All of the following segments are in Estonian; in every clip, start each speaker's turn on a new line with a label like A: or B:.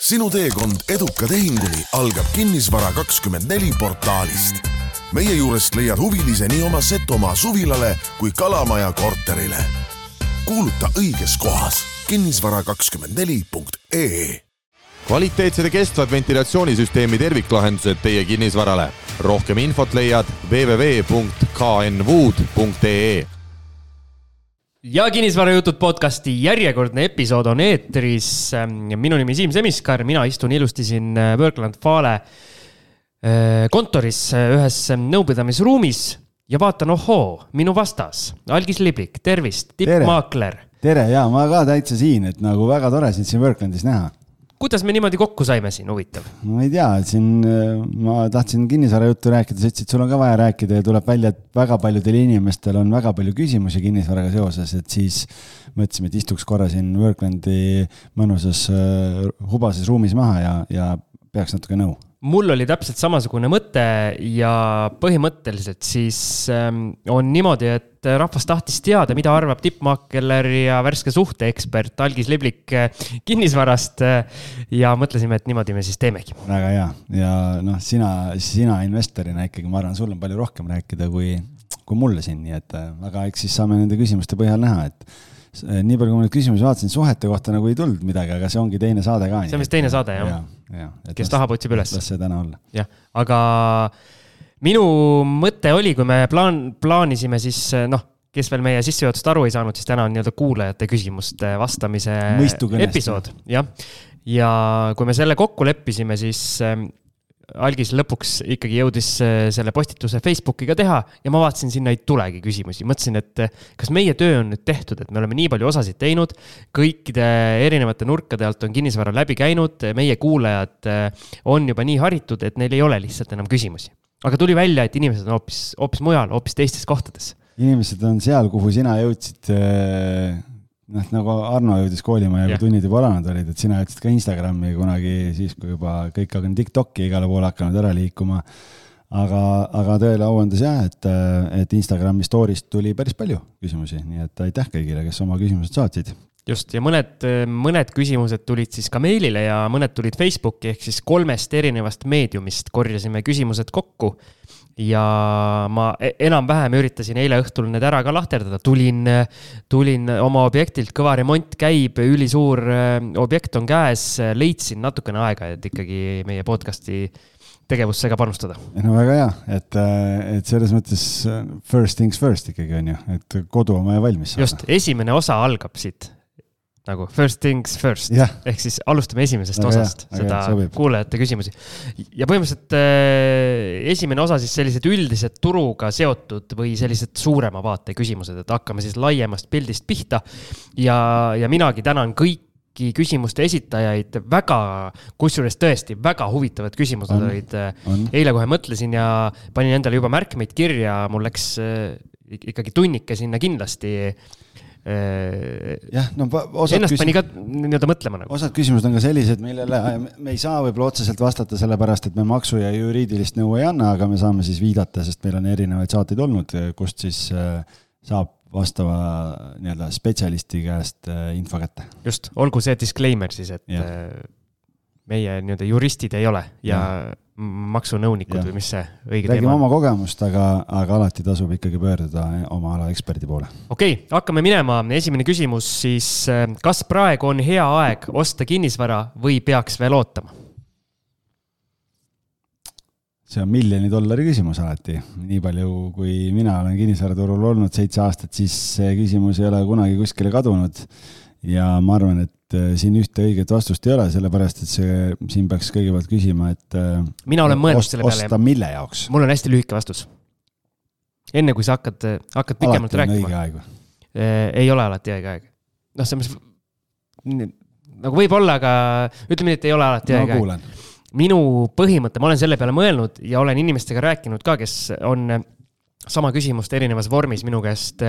A: sinu teekond eduka tehinguni algab Kinnisvara kakskümmend neli portaalist. meie juurest leiad huvilise nii oma Setomaa suvilale kui Kalamaja korterile. kuuluta õiges kohas kinnisvara kakskümmend neli punkt ee
B: kvaliteetsed ja kestvad ventilatsioonisüsteemi terviklahendused teie kinnisvarale. rohkem infot leiad www.knwood.ee
C: ja kinnisvarajutud podcasti järjekordne episood on eetris. minu nimi Siim Semiskar, mina istun ilusti siin Workland Fale äh, kontoris äh, ühes nõupidamisruumis ja vaatan, ohoo, minu vastas, Algis Liblik, tervist, tippmaakler.
D: tere ja ma ka täitsa siin, et nagu väga tore sind siin Worklandis näha
C: kuidas me niimoodi kokku saime siin, huvitav?
D: ma ei tea, siin äh, ma tahtsin kinnisvarajuttu rääkida, sa ütlesid, sul on ka vaja rääkida ja tuleb välja, et väga paljudel inimestel on väga palju küsimusi kinnisvaraga seoses, et siis mõtlesime, et istuks korra siin Worklandi mõnusas äh, hubases ruumis maha ja, ja peaks natuke nõu
C: mul oli täpselt samasugune mõte ja põhimõtteliselt siis ähm, on niimoodi, et rahvas tahtis teada, mida arvab tippmaakler ja värske suhteekspert Algis Liblik äh, kinnisvarast. Äh, ja mõtlesime, et niimoodi me siis teemegi.
D: väga hea ja noh, sina, sina investorina ikkagi, ma arvan, sul on palju rohkem rääkida kui, kui mulle siin, nii et äh, aga eks siis saame nende küsimuste põhjal näha, et nii palju, kui ma neid küsimusi vaatasin, suhete kohta nagu ei tulnud midagi, aga see ongi teine saade ka.
C: see on vist teine saade jah ja,? jah, kes las, tahab, otsib üles.
D: las see täna olla.
C: jah, aga minu mõte oli, kui me plaan, plaanisime siis noh, kes veel meie sissejuhatust aru ei saanud, siis täna on nii-öelda kuulajate küsimuste vastamise episood, jah. ja kui me selle kokku leppisime, siis algis lõpuks ikkagi jõudis äh, selle postituse Facebookiga teha ja ma vaatasin, sinna ei tulegi küsimusi. mõtlesin, et äh, kas meie töö on nüüd tehtud, et me oleme nii palju osasid teinud, kõikide erinevate nurkade alt on kinnisvara läbi käinud, meie kuulajad äh, on juba nii haritud, et neil ei ole lihtsalt enam küsimusi. aga tuli välja, et inimesed on hoopis, hoopis mujal, hoopis teistes kohtades.
D: inimesed on seal, kuhu sina jõudsid noh, nagu Arno jõudis koolimajja, kui tunnid juba alanud olid, et sina jõudsid ka Instagrami kunagi siis, kui juba kõik on TikTok'i igale poole hakanud ära liikuma. aga, aga tõele au andes jah, et, et Instagrami story'st tuli päris palju küsimusi, nii et aitäh kõigile, kes oma küsimused saatsid.
C: Just, ja mõned, mõned küsimused tulid siis ka meilile ja mõned tulid Facebooki ehk siis kolmest erinevast meediumist korjasime küsimused kokku ja ma e-, enam-vähem üritasin eile õhtul need ära ka lahterdada, tulin, tulin oma objektilt, kõva remont käib, ülisuur äh, objekt on käes, leidsin natukene aega, et ikkagi meie podcast'i tegevusse ka panustada.
D: no väga hea, et, äh, et selles mõttes first things first ikkagi on ju, et kodu on vaja valmis
C: saada. just, esimene osa algab siit nagu first things first
D: yeah.
C: ehk siis alustame esimesest no, osast, seda jah, kuulajate küsimusi. ja põhimõtteliselt äh, esimene osa siis sellised üldised turuga seotud või sellised suurema vaate küsimused, et hakkame siis laiemast pildist pihta. ja, ja minagi tänan kõiki küsimuste esitajaid väga, kusjuures tõesti väga huvitavad küsimused on, olid. Äh, eile kohe mõtlesin ja panin endale juba märkmeid kirja, mul läks äh, ikkagi tunnike sinna kindlasti
D: jah, no osad
C: ennast pani ka nii-öelda mõtlema nagu.
D: osad küsimused on ka sellised, millele me ei saa võib-olla otseselt vastata, sellepärast et me maksu ja juriidilist nõu ei anna, aga me saame siis viidata, sest meil on erinevaid saateid olnud, kust siis äh, saab vastava nii-öelda spetsialisti käest äh, info kätte.
C: just, olgu see disclaimer siis, et ja. meie nii-öelda juristid ei ole ja, ja maksunõunikud ja. või mis see õige
D: räägime teema on? oma kogemust, aga, aga alati tasub ikkagi pöörduda oma ala eksperdi poole.
C: okei okay,, hakkame minema, esimene küsimus siis, äh, kas praegu on hea aeg osta kinnisvara või peaks veel ootama?
D: see on miljoni dollari küsimus alati, nii palju, kui mina olen kinnisvaraturul olnud seitse aastat, siis see küsimus ei ole kunagi kuskile kadunud. Ja ma arvan, et äh, siin ühte õiget vastust ei ole, sellepärast et see, siin peaks kõigepealt küsima, et. Äh,
C: mina olen mõelnud selle
D: peale. osta mille jaoks?
C: mul on hästi lühike vastus. enne kui sa hakkad, hakkad pikemalt alati rääkima.
D: õige aeg?
C: Äh, ei ole alati õige aeg. noh, selles mõttes, nagu võib-olla, aga ütleme nii, et ei ole alati no, õige aeg. minu põhimõte, ma olen selle peale mõelnud ja olen inimestega rääkinud ka, kes on sama küsimust erinevas vormis minu käest,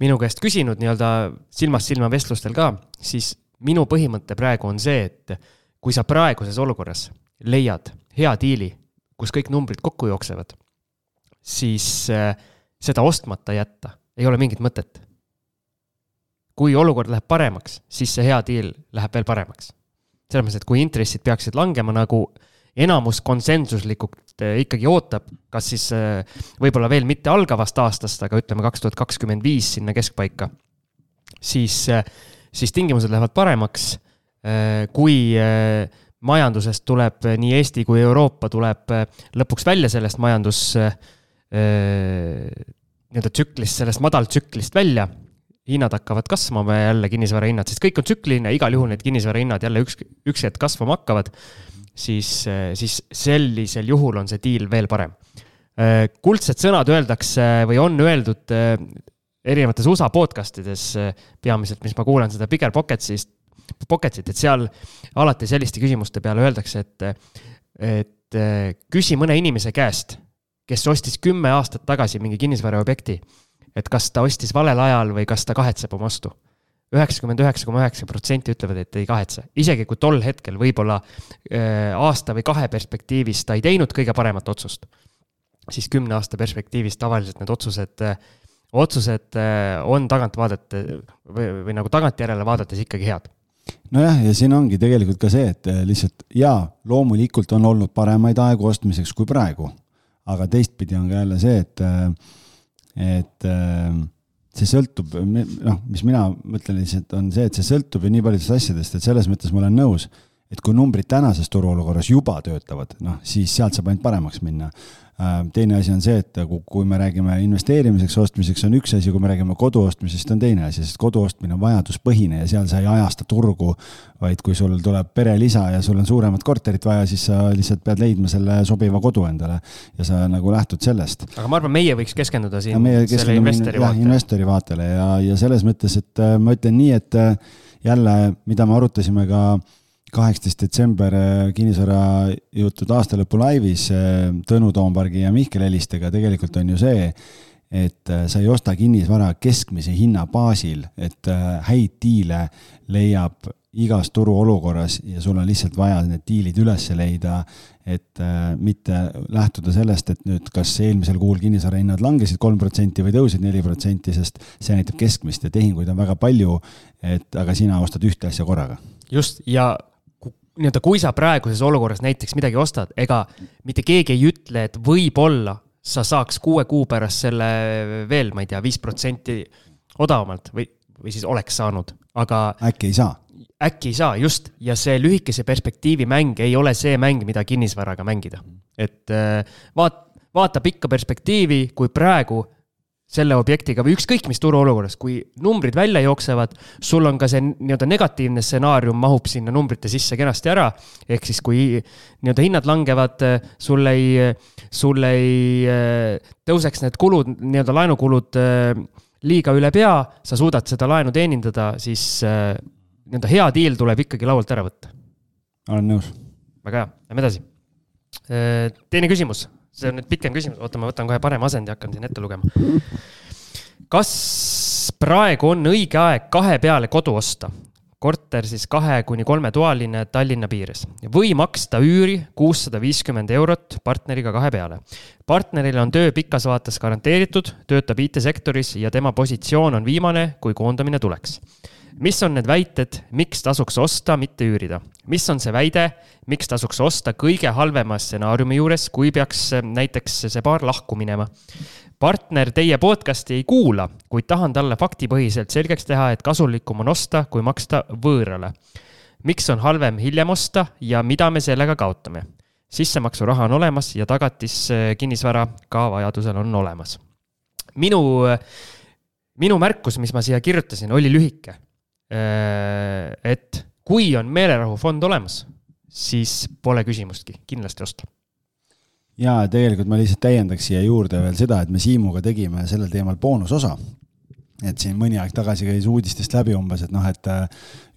C: minu käest küsinud nii-öelda silmast silma vestlustel ka, siis minu põhimõte praegu on see, et kui sa praeguses olukorras leiad hea diili, kus kõik numbrid kokku jooksevad, siis äh, seda ostmata jätta ei ole mingit mõtet. kui olukord läheb paremaks, siis see hea diil läheb veel paremaks. selles mõttes, et kui intressid peaksid langema nagu enamus konsensuslikult eh, ikkagi ootab, kas siis eh, võib-olla veel mitte algavast aastast, aga ütleme kaks tuhat kakskümmend viis sinna keskpaika, siis, eh, siis tingimused lähevad paremaks. kui majandusest tuleb nii Eesti kui Euroopa tuleb lõpuks välja sellest majandus nii-öelda tsüklist, sellest madaltsüklist välja hinnad hakkavad kasvama jälle, kinnisvarahinnad, sest kõik on tsükliline, igal juhul need kinnisvarahinnad jälle üks, üks hetk kasvama hakkavad, siis, siis sellisel juhul on see diil veel parem. kuldsed sõnad öeldakse või on öeldud erinevates USA podcast ides, peamiselt, mis ma kuulan seda Bigger Pocketsist, Pocketsit, et seal alati selliste küsimuste peale öeldakse, et, et küsi mõne inimese käest, kes ostis kümme aastat tagasi mingi kinnisvaraobjekti et kas ta ostis valel ajal või kas ta kahetseb oma ostu. Üheksakümmend üheksa koma üheksa protsenti ütlevad, et ei kahetse, isegi kui tol hetkel võib-olla äh, aasta või kahe perspektiivis ta ei teinud kõige paremat otsust, siis kümne aasta perspektiivis tavaliselt need otsused äh, otsused äh, on tagant vaadata või, või nagu tagantjärele vaadates ikkagi head.
D: Nojah, ja siin ongi tegelikult ka see, et lihtsalt jaa, loomulikult on olnud paremaid aegu ostmiseks kui praegu, aga teistpidi on ka jälle see, et et see sõltub, noh, mis mina mõtlen lihtsalt, on see, et see sõltub ju nii paljudest asjadest, et selles mõttes ma olen nõus, et kui numbrid tänases turuolukorras juba töötavad, noh, siis sealt saab ainult paremaks minna. Äh, teine asi on see, et kui me räägime investeerimiseks, ostmiseks on üks asi, kui me räägime kodu ostmisest, on teine asi, sest kodu ostmine on vajaduspõhine ja seal sa ei ajasta turgu, vaid kui sul tuleb perelisa ja sul on suuremat korterit vaja, siis sa lihtsalt pead leidma selle sobiva kodu endale ja sa nagu lähtud sellest.
C: aga ma arvan, meie võiks keskenduda siin selle investori
D: vaatele. investori vaatele ja, ja selles mõttes, et äh, ma ütlen nii, et äh, jälle, mida me arutasime ka kaheksateist detsember äh, kinnisvarajutud aastalõpu laivis äh, Tõnu Toompargi ja Mihkel Helistega tegelikult on ju see, et äh, sa ei osta kinnisvara keskmise hinna baasil, et häid diile leiab igas turuolukorras ja sul on lihtsalt vaja need diilid üles leida, et mitte lähtuda sellest, et nüüd kas eelmisel kuul kinnisvarahinnad langesid kolm protsenti või tõusid neli protsenti, sest see näitab keskmist ja tehinguid on väga palju, et aga sina ostad ühte asja korraga.
C: just, ja nii-öelda, kui sa praeguses olukorras näiteks midagi ostad, ega mitte keegi ei ütle, et võib-olla sa saaks kuue kuu pärast selle veel, ma ei tea, viis protsenti odavamalt või, või siis oleks saanud, aga.
D: äkki ei saa?
C: äkki ei saa, just, ja see lühikese perspektiivi mäng ei ole see mäng, mida kinnisvaraga mängida. et äh, vaat-, vaata pikka perspektiivi, kui praegu selle objektiga või ükskõik mis turuolukorras, kui numbrid välja jooksevad, sul on ka see nii-öelda negatiivne stsenaarium mahub sinna numbrite sisse kenasti ära. ehk siis, kui nii-öelda hinnad langevad, sul ei, sul ei tõuseks need kulud, nii-öelda laenukulud liiga üle pea, sa suudad seda laenu teenindada, siis nii-öelda hea diil tuleb ikkagi laualt ära võtta.
D: olen nõus.
C: väga hea, lähme edasi. teine küsimus see on nüüd pikem küsimus, oota, ma võtan kohe parema asendi, hakkan siin ette lugema. kas praegu on õige aeg kahe peale kodu osta? korter siis kahe kuni kolmetoaline Tallinna piires või maksta üüri kuussada viiskümmend eurot partneriga kahe peale. partnerile on töö pikas vaates garanteeritud, töötab IT-sektoris ja tema positsioon on viimane, kui koondamine tuleks mis on need väited, miks tasuks osta, mitte üürida? mis on see väide, miks tasuks osta kõige halvema stsenaariumi juures, kui peaks äh, näiteks see paar lahku minema? partner teie podcast'i ei kuula, kuid tahan talle faktipõhiselt selgeks teha, et kasulikum on osta, kui maksta võõrale. miks on halvem hiljem osta ja mida me sellega kaotame? sissemaksuraha on olemas ja tagatis äh, kinnisvara ka vajadusel on olemas. minu, äh, minu märkus, mis ma siia kirjutasin, oli lühike et kui on meelerahufond olemas, siis pole küsimustki, kindlasti osta.
D: ja tegelikult ma lihtsalt täiendaks siia juurde veel seda, et me Siimuga tegime sellel teemal boonusosa. Et siin mõni aeg tagasi käis uudistest läbi umbes, et noh, et äh,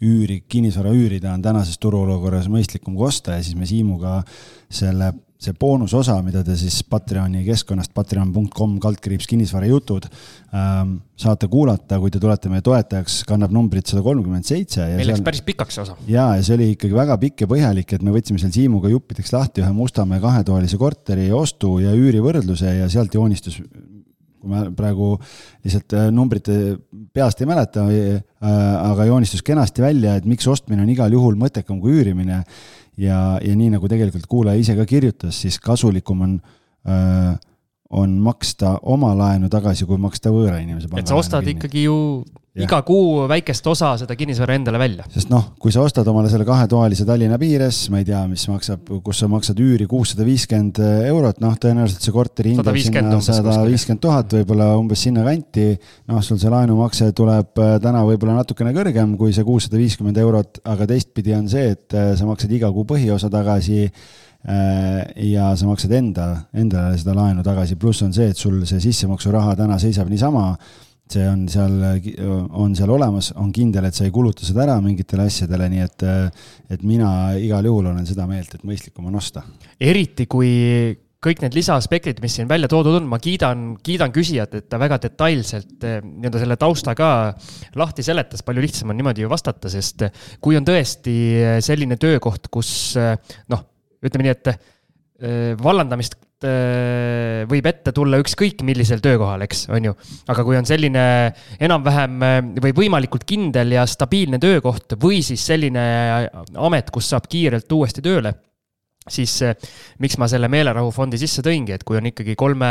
D: üüri, kinnisvara üürida on tänases turuolukorras mõistlikum kui osta ja siis me Siimuga selle see boonusosa, mida te siis Patreoni keskkonnast, patreon.com kaldkriips kinnisvarajutud ähm, saate kuulata, kui te tulete meie toetajaks, kannab numbrit sada kolmkümmend seitse.
C: meil läks päris pikaks see osa.
D: ja, ja see oli ikkagi väga pikk ja põhjalik, et me võtsime seal Siimuga juppideks lahti ühe Mustamäe kahetoalise korteri ostu ja üüri võrdluse ja sealt joonistus kui ma praegu lihtsalt äh, numbrite peast ei mäleta, äh, aga joonistus kenasti välja, et miks ostmine on igal juhul mõttekam kui üürimine. ja, ja nii nagu tegelikult kuulaja ise ka kirjutas, siis kasulikum on äh, on maksta oma laenu tagasi, kui maksta võõra inimese
C: pangalaenu. et sa ostad kinni. ikkagi ju ja. iga kuu väikest osa seda kinnisvara endale välja.
D: sest noh, kui sa ostad omale selle kahetoalise Tallinna piires, ma ei tea, mis maksab, kus sa maksad üüri kuussada viiskümmend eurot, noh, tõenäoliselt see korteri hind on sinna sada viiskümmend tuhat, võib-olla umbes sinnakanti. noh, sul see laenumakse tuleb äh, täna võib-olla natukene kõrgem kui see kuussada viiskümmend eurot, aga teistpidi on see, et äh, sa maksad iga kuu põhiosa tagasi Äh, ja sa maksad enda, endale seda laenu tagasi, pluss on see, et sul see sissemaksuraha täna seisab niisama, see on seal, on seal olemas, on kindel, et sa ei kuluta seda ära mingitele asjadele, nii et, et mina igal juhul olen seda meelt, et mõistlikum on osta.
C: eriti kui kõik need lisaaspektid, mis siin välja toodud on, ma kiidan, kiidan küsijat, et ta väga detailselt eh, nii-öelda selle tausta ka lahti seletas, palju lihtsam on niimoodi ju vastata, sest kui on tõesti selline töökoht, kus noh, ütleme nii, et äh, vallandamist võib ette tulla ükskõik millisel töökohal, eks, on ju. aga kui on selline enam-vähem äh, või võimalikult kindel ja stabiilne töökoht või siis selline amet, kus saab kiirelt uuesti tööle siis eh, miks ma selle meelerahufondi sisse tõingi, et kui on ikkagi kolme,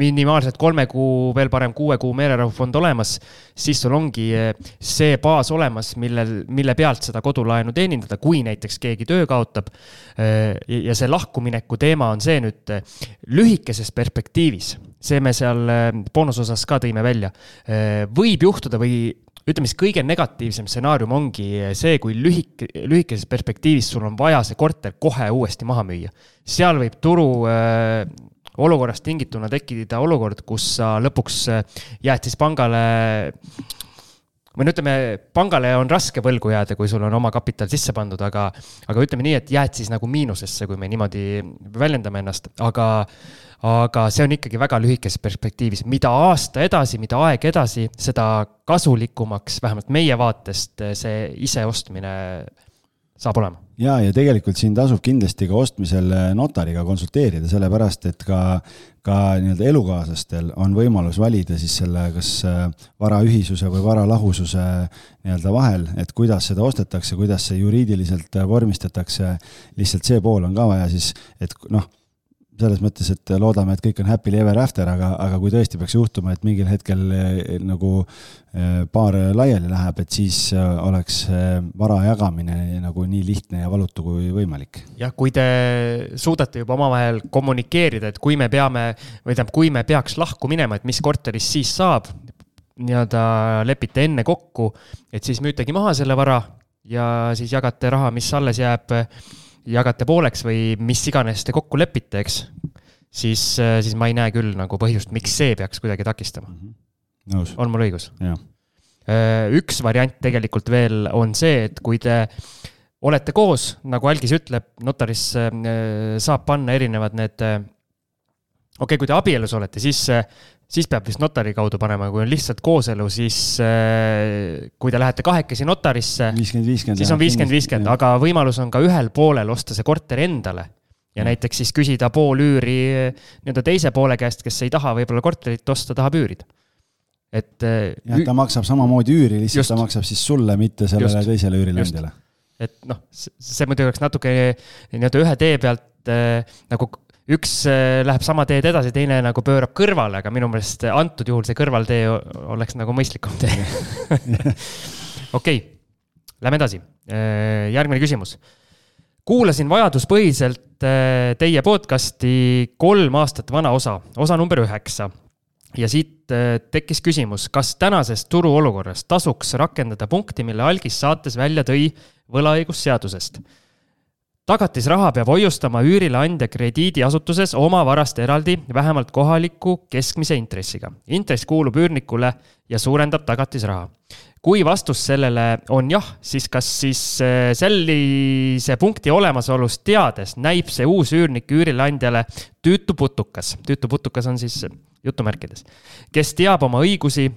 C: minimaalselt kolme kuu, veel parem kuue kuu meelerahufond olemas, siis sul ongi eh, see baas olemas, millel, mille pealt seda kodulaenu teenindada, kui näiteks keegi töö kaotab. Eh, ja see lahkumineku teema on see nüüd lühikeses perspektiivis, see me seal boonusosas ka tõime välja. võib juhtuda või ütleme siis kõige negatiivsem stsenaarium ongi see, kui lühike, lühikeses perspektiivis sul on vaja see korter kohe uuesti maha müüa. seal võib turu äh, olukorrast tingituna tekkida olukord, kus sa lõpuks äh, jääd siis pangale või no ütleme, pangale on raske võlgu jääda, kui sul on oma kapital sisse pandud, aga, aga ütleme nii, et jääd siis nagu miinusesse, kui me niimoodi väljendame ennast, aga aga see on ikkagi väga lühikeses perspektiivis, mida aasta edasi, mida aeg edasi, seda kasulikumaks, vähemalt meie vaatest, see iseostmine saab olema.
D: ja, ja tegelikult siin tasub kindlasti ka ostmisel notariga konsulteerida, sellepärast et ka, ka nii-öelda elukaaslastel on võimalus valida siis selle, kas varaühisuse või varalahususe nii-öelda vahel, et kuidas seda ostetakse, kuidas see juriidiliselt vormistatakse. lihtsalt see pool on ka vaja siis, et noh selles mõttes, et loodame, et kõik on happily ever after, aga, aga kui tõesti peaks juhtuma, et mingil hetkel eh, nagu eh, paar laiali läheb, et siis eh, oleks vara jagamine nagu nii lihtne ja valutu kui võimalik.
C: jah, kui te suudate juba omavahel kommunikeerida, et kui me peame või tähendab, kui me peaks lahku minema, et mis korterist siis saab, nii-öelda lepite enne kokku, et siis müütegi maha selle vara ja siis jagate raha, mis alles jääb jagate pooleks või mis iganes te kokku lepite, eks, siis, äh, siis ma ei näe küll nagu põhjust, miks see peaks kuidagi takistama mm.
D: -hmm.
C: on mul õigus? Äh, üks variant tegelikult veel on see, et kui te olete koos, nagu Algis ütleb, notaris äh, saab panna erinevad need okei okay,, kui te abielus olete, siis siis peab vist notari kaudu panema, kui on lihtsalt kooselu, siis äh, kui te lähete kahekesi notarisse, siis on viiskümmend, viiskümmend, aga võimalus on ka ühel poolel osta see korter endale. ja näiteks siis küsida pool üüri nii-öelda teise poole käest, kes ei taha võib-olla korterit osta, tahab üürida. et.
D: Äh, jah, ta maksab samamoodi üüri, lihtsalt just, ta maksab siis sulle, mitte sellele just, teisele üürileandjale.
C: et noh, see muidugi oleks natuke nii-öelda ühe tee pealt äh, nagu üks äh, läheb sama teed edasi, teine nagu pöörab kõrvale, aga minu meelest antud juhul see kõrvaltee oleks nagu mõistlikum tee. okei, lähme edasi. Äh, järgmine küsimus. kuulasin vajaduspõhiselt äh, teie podcast'i kolm aastat vana osa, osa number üheksa ja siit tekkis küsimus, kas tänases turuolukorras tasuks rakendada punkti, mille algis saates välja tõi võlaõigusseadusest tagatisraha peab hoiustama üürileandja krediidiasutuses oma varast eraldi, vähemalt kohaliku keskmise intressiga. intress kuulub üürnikule ja suurendab tagatisraha. kui vastus sellele on jah, siis kas siis äh, sellise punkti olemasolust teades näib see uus üürnik üürileandjale tüütu putukas, tüütu putukas on siis jutumärkides, kes teab oma õigusi,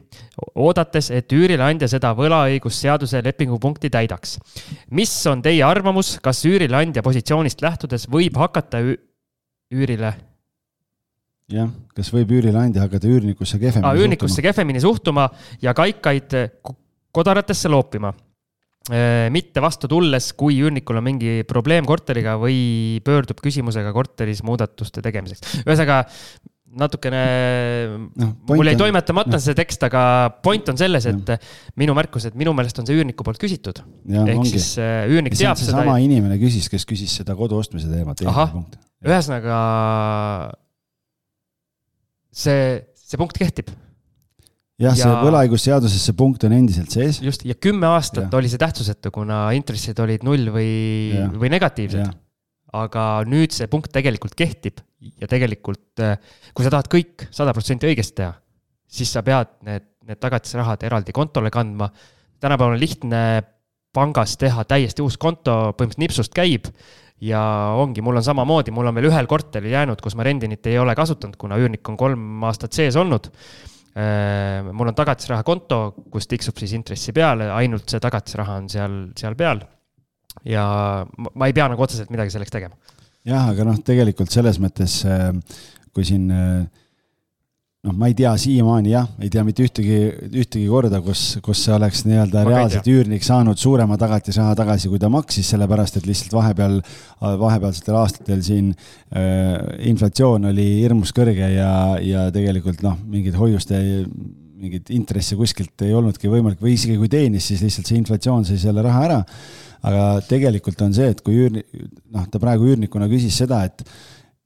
C: oodates, et üürileandja seda võlaõigusseaduse lepingupunkti täidaks. mis on teie arvamus, kas üürileandja positsioonist lähtudes võib hakata üürile
D: jah, kas võib üürileandja hakata üürnikusse kehvemini
C: ah, üürnikusse kehvemini suhtuma ja kaikaid kodaratesse loopima mitte vastu tulles, kui üürnikul on mingi probleem korteriga või pöördub küsimusega korteris muudatuste tegemiseks. ühesõnaga natukene no,, mul jäi toimetamata no. see tekst, aga point on selles, et no. minu märkus, et minu meelest on see üürniku poolt küsitud. ehk ongi. siis äh, üürnik teab
D: seda. sama inimene küsis, kes küsis seda kodu ostmise teemat.
C: ühesõnaga see, see punkt kehtib.
D: jah ja..., see võlaõigusseaduses see punkt on endiselt sees.
C: just, ja kümme aastat ja. oli see tähtsusetu, kuna intressid olid null või, või negatiivsed aga nüüd see punkt tegelikult kehtib ja tegelikult, äh, kui sa tahad kõik sada protsenti õigesti teha, siis sa pead need, need tagatisrahad eraldi kontole kandma. tänapäeval on lihtne pangas teha täiesti uus konto, põhimõtteliselt nipsust käib ja ongi, mul on samamoodi, mul on veel ühel korteril jäänud, kus ma rendinit ei ole kasutanud, kuna üürnik on kolm aastat sees olnud. Äh, mul on tagatisraha konto, kus tiksub siis intressi peale, ainult see tagatisraha on seal, seal peal ja ma ei pea nagu otseselt midagi selleks tegema.
D: Jah, aga noh, tegelikult selles mõttes, äh, kui siin äh, noh, ma ei tea siiamaani jah, ei tea mitte ühtegi, ühtegi korda, kus, kus see oleks nii-öelda reaalselt üürnik saanud suurema tagatisraha tagasi, kui ta maksis, sellepärast et lihtsalt vahepeal, vahepealsetel aastatel siin äh, inflatsioon oli hirmus kõrge ja, ja tegelikult noh, mingid hoiuste mingit intressi kuskilt ei olnudki võimalik või isegi kui teenis, siis lihtsalt see inflatsioon sai selle raha ära aga tegelikult on see, et kui üürnik, noh, ta praegu üürnikuna küsis seda, et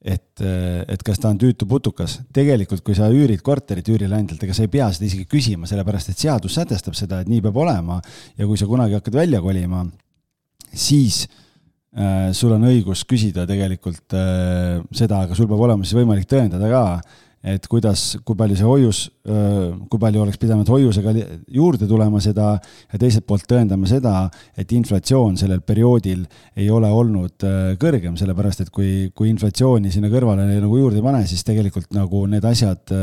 D: et, et kas ta on tüütu putukas. tegelikult, kui sa üürid korterit üürileandjalt, ega sa ei pea seda isegi küsima, sellepärast et seadus sätestab seda, et nii peab olema ja kui sa kunagi hakkad välja kolima, siis äh, sul on õigus küsida tegelikult äh, seda, aga sul peab olema siis võimalik tõendada ka, et kuidas, kui palju see hoius, kui palju oleks pidanud hoiusega juurde tulema seda ja teiselt poolt tõendama seda, et inflatsioon sellel perioodil ei ole olnud kõrgem, sellepärast et kui, kui inflatsiooni sinna kõrvale nagu juurde ei pane, siis tegelikult nagu need asjad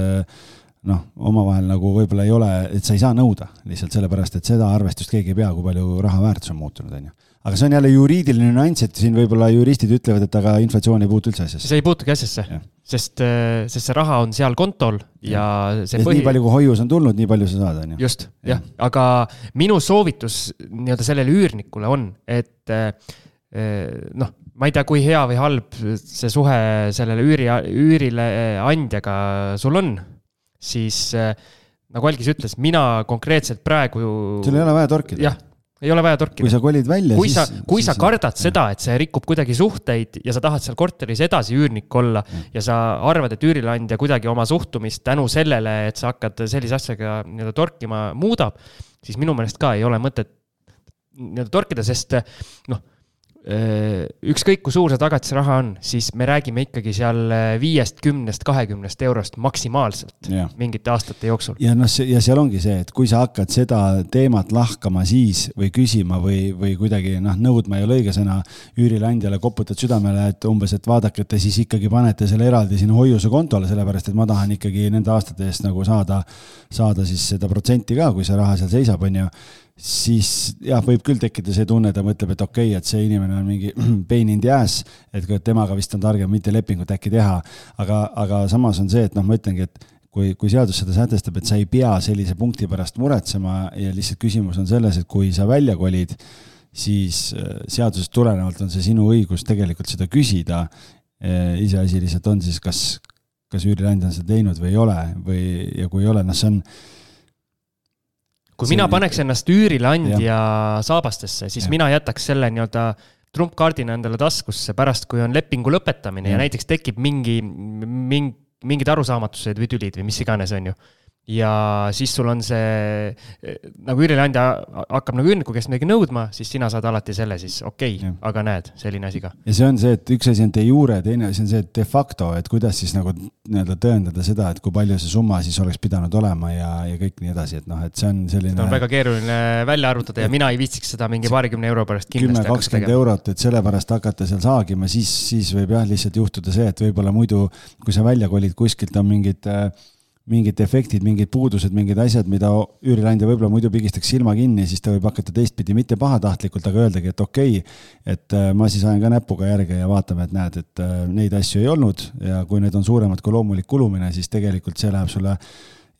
D: noh, omavahel nagu võib-olla ei ole, et sa ei saa nõuda lihtsalt sellepärast, et seda arvestust keegi ei pea, kui palju raha väärtus on muutunud, on ju aga see on jälle juriidiline nüanss, et siin võib-olla juristid ütlevad, et aga inflatsioon ei puutu üldse asjasse.
C: see ei puutugi asjasse, sest, äh, sest see raha on seal kontol ja, ja see
D: põhi... nii palju, kui hoius on tulnud, nii palju sa saad, on
C: ju. just, jah ja., aga minu soovitus nii-öelda sellele üürnikule on, et äh, äh, noh, ma ei tea, kui hea või halb see suhe sellele üüri, üürile andjaga sul on, siis nagu Algis ütles, mina konkreetselt praegu.
D: sul ei ole vaja torkida.
C: jah ei ole vaja torkida.
D: kui sa kolid välja,
C: siis. kui sa, kui sa kardad jah. seda, et see rikub kuidagi suhteid ja sa tahad seal korteris edasi üürnik olla ja, ja sa arvad, et üürileandja kuidagi oma suhtumist tänu sellele, et sa hakkad sellise asjaga nii-öelda torkima, muudab, siis minu meelest ka ei ole mõtet nii-öelda torkida, sest noh ükskõik kui suur see tagatisraha on, siis me räägime ikkagi seal äh, viiest, kümnest, kahekümnest eurost maksimaalselt ja. mingite aastate jooksul.
D: ja noh, ja seal ongi see, et kui sa hakkad seda teemat lahkama siis või küsima või, või kuidagi noh, nõudma ei ole õige sõna, üürileandjale koputad südamele, et umbes, et vaadake, et te siis ikkagi panete selle eraldi sinna hoiusekontole, sellepärast et ma tahan ikkagi nende aastate eest nagu saada, saada siis seda protsenti ka, kui see raha seal seisab, on ju siis jah, võib küll tekkida see tunne, ta mõtleb, et okei okay,, et see inimene on mingi pain in the ass, et temaga vist on targem mitte lepingut äkki teha. aga, aga samas on see, et noh, ma ütlengi, et kui, kui seadus seda sätestab, et sa ei pea sellise punkti pärast muretsema ja lihtsalt küsimus on selles, et kui sa välja kolid, siis äh, seadusest tulenevalt on see sinu õigus tegelikult seda küsida. Äh, iseasi lihtsalt on siis, kas, kas üürileandja on seda teinud või ei ole või, ja kui ei ole, noh, see on
C: kui see mina paneks ennast üürileandja saabastesse, siis ja. mina jätaks selle nii-öelda trumpkaardina endale taskusse pärast, kui on lepingu lõpetamine ja, ja näiteks tekib mingi, mingi, mingid arusaamatused või tülid või mis iganes, on ju ja siis sul on see, nagu üürileandja hakkab nagu üürniku käest midagi nõudma, siis sina saad alati selle siis, okei okay,, aga näed, selline asi ka.
D: ja see on see, et üks asi on de jure, teine asi on see de facto, et kuidas siis nagu nii-öelda tõendada seda, et kui palju see summa siis oleks pidanud olema ja, ja kõik nii edasi, et noh, et see on selline.
C: seda on väga keeruline välja arvutada ja mina ei viitsiks seda mingi paarikümne euro pärast kindlasti
D: kümme, kakskümmend eurot, et sellepärast hakata seal saagima, siis, siis võib jah, lihtsalt juhtuda see, et võib-olla muidu, kui sa välja kolid kuskilt, on mingid äh, mingid defektid, mingid puudused, mingid asjad, mida üürileandja võib-olla muidu pigistaks silma kinni, siis ta võib hakata teistpidi mitte pahatahtlikult, aga öeldagi, et okei okay,, et äh, ma siis ajan ka näpuga järge ja vaatame, et näed, et äh, neid asju ei olnud ja kui need on suuremad kui loomulik kulumine, siis tegelikult see läheb sulle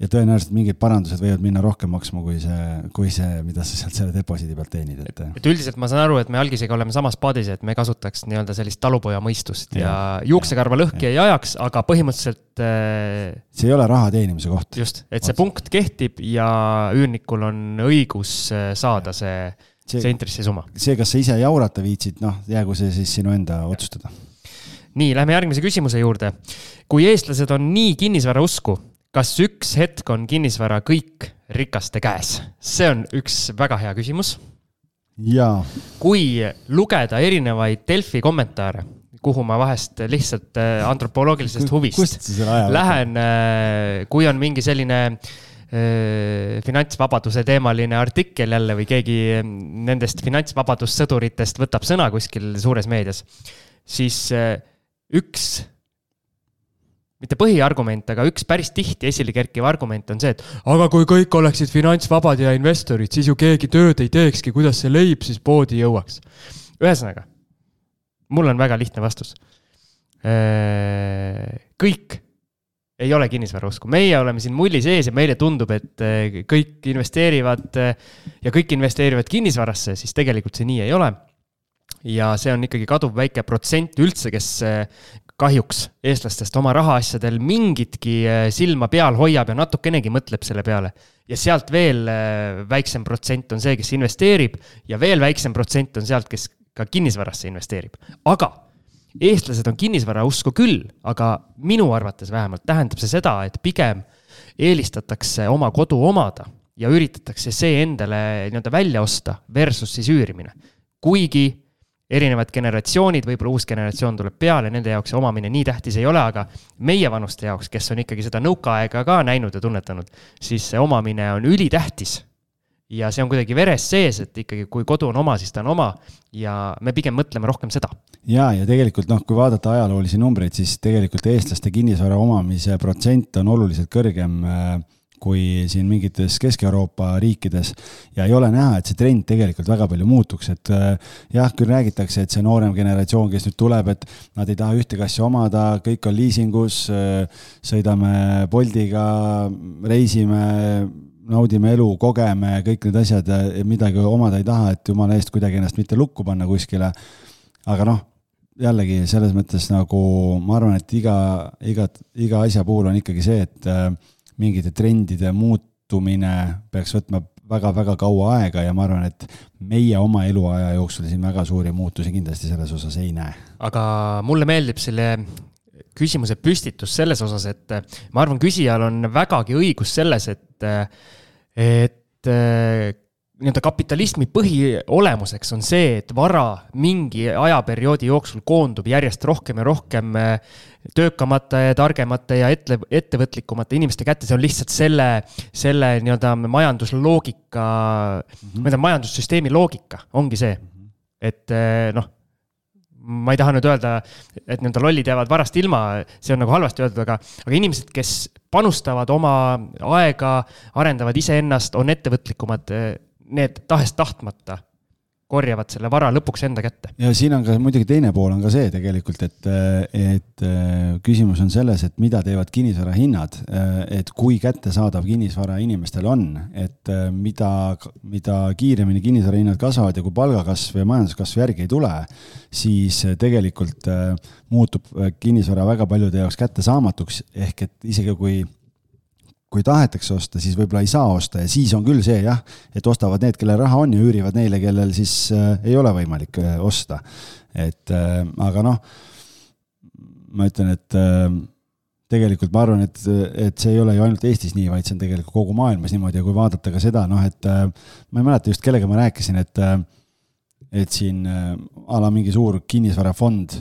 D: ja tõenäoliselt mingid parandused võivad minna rohkem maksma kui see, kui see, mida sa sealt selle deposiidi pealt teenid, et.
C: et üldiselt ma saan aru, et me algisega oleme samas paadis, et me kasutaks nii-öelda sellist talupoja mõistust ja, ja juuksekarva lõhki ja. ei ajaks, aga põhimõtteliselt äh,.
D: see ei ole raha teenimise koht.
C: just, et see punkt kehtib ja üürnikul on õigus äh, saada see, see, see intressisumma.
D: see, kas sa ise jaurata viitsid, noh, jäägu see siis sinu enda otsustada.
C: nii, lähme järgmise küsimuse juurde. kui eestlased on nii kinnisvara usku kas üks hetk on kinnisvara kõik rikaste käes? see on üks väga hea küsimus.
D: jaa.
C: kui lugeda erinevaid Delfi kommentaare, kuhu ma vahest lihtsalt äh, antropoloogilisest huvist lähen, äh, kui on mingi selline äh, finantsvabaduse teemaline artikkel jälle või keegi nendest finantsvabadussõduritest võtab sõna kuskil suures meedias, siis üks mitte põhiargument, aga üks päris tihti esile kerkiv argument on see, et aga kui kõik oleksid finantsvabad ja investorid, siis ju keegi tööd ei teekski, kuidas see leib siis poodi jõuaks. ühesõnaga, mul on väga lihtne vastus. kõik ei ole kinnisvarausku, meie oleme siin mulli sees ja meile tundub, et kõik investeerivad ja kõik investeerivad kinnisvarasse, siis tegelikult see nii ei ole ja see on ikkagi kaduvväike protsent üldse, kes kahjuks eestlastest oma rahaasjadel mingitki äh, silma peal hoiab ja natukenegi mõtleb selle peale. ja sealt veel äh, väiksem protsent on see, kes investeerib ja veel väiksem protsent on sealt, kes ka kinnisvarasse investeerib. aga eestlased on kinnisvara usku küll, aga minu arvates vähemalt tähendab see seda, et pigem eelistatakse oma kodu omada ja üritatakse see endale nii-öelda välja osta versus siis üürimine. kuigi erinevad generatsioonid, võib-olla uus generatsioon tuleb peale, nende jaoks see omamine nii tähtis ei ole, aga meievanuste jaoks, kes on ikkagi seda nõukaaega ka näinud ja tunnetanud, siis see omamine on ülitähtis. ja see on kuidagi veres sees, et ikkagi, kui kodu on oma, siis ta on oma ja me pigem mõtleme rohkem seda.
D: ja, ja tegelikult noh, kui vaadata ajaloolisi numbreid, siis tegelikult eestlaste kinnisvara omamise protsent on oluliselt kõrgem äh, kui siin mingites Kesk-Euroopa riikides ja ei ole näha, et see trend tegelikult väga palju muutuks, et äh, jah, küll räägitakse, et see noorem generatsioon, kes nüüd tuleb, et nad ei taha ühtegi asja omada, kõik on liisingus, äh, sõidame Boltiga, reisime, naudime elu, kogeme kõik need asjad, midagi omada ei taha, et jumala eest kuidagi ennast mitte lukku panna kuskile. aga noh, jällegi selles mõttes nagu ma arvan, et iga, iga, iga asja puhul on ikkagi see, et äh, mingite trendide muutumine peaks võtma väga-väga kaua aega ja ma arvan, et meie oma eluaja jooksul siin väga suuri muutusi kindlasti selles osas ei näe.
C: aga mulle meeldib selle küsimuse püstitus selles osas, et ma arvan, küsijal on vägagi õigus selles, et, et nii-öelda kapitalismi põhiolemuseks on see, et vara mingi ajaperioodi jooksul koondub järjest rohkem ja rohkem töökamate ja targemate ja ette, ettevõtlikumate inimeste kätte, see on lihtsalt selle, selle nii-öelda majandusloogika mm, -hmm. ma ei tea, majandussüsteemi loogika ongi see. et eh, noh, ma ei taha nüüd öelda, et nii-öelda lollid jäävad varast ilma, see on nagu halvasti öeldud, aga, aga inimesed, kes panustavad oma aega, arendavad iseennast, on ettevõtlikumad, need tahes-tahtmata korjavad selle vara lõpuks enda kätte.
D: ja siin on ka muidugi teine pool on ka see tegelikult, et, et küsimus on selles, et mida teevad kinnisvara hinnad, et kui kättesaadav kinnisvara inimestel on, et mida, mida kiiremini kinnisvara hinnad kasvavad ja kui palgakasv ja majanduskasv järgi ei tule, siis tegelikult muutub kinnisvara väga paljude jaoks kättesaamatuks, ehk et isegi kui kui tahetakse osta, siis võib-olla ei saa osta ja siis on küll see jah, et ostavad need, kellel raha on ja üürivad neile, kellel siis äh, ei ole võimalik äh, osta. et äh, aga noh, ma ütlen, et äh, tegelikult ma arvan, et, et see ei ole ju ainult Eestis nii, vaid see on tegelikult kogu maailmas niimoodi ja kui vaadata ka seda, noh, et äh, ma ei mäleta just, kellega ma rääkisin, et äh, et siin äh, a la mingi suur kinnisvarafond,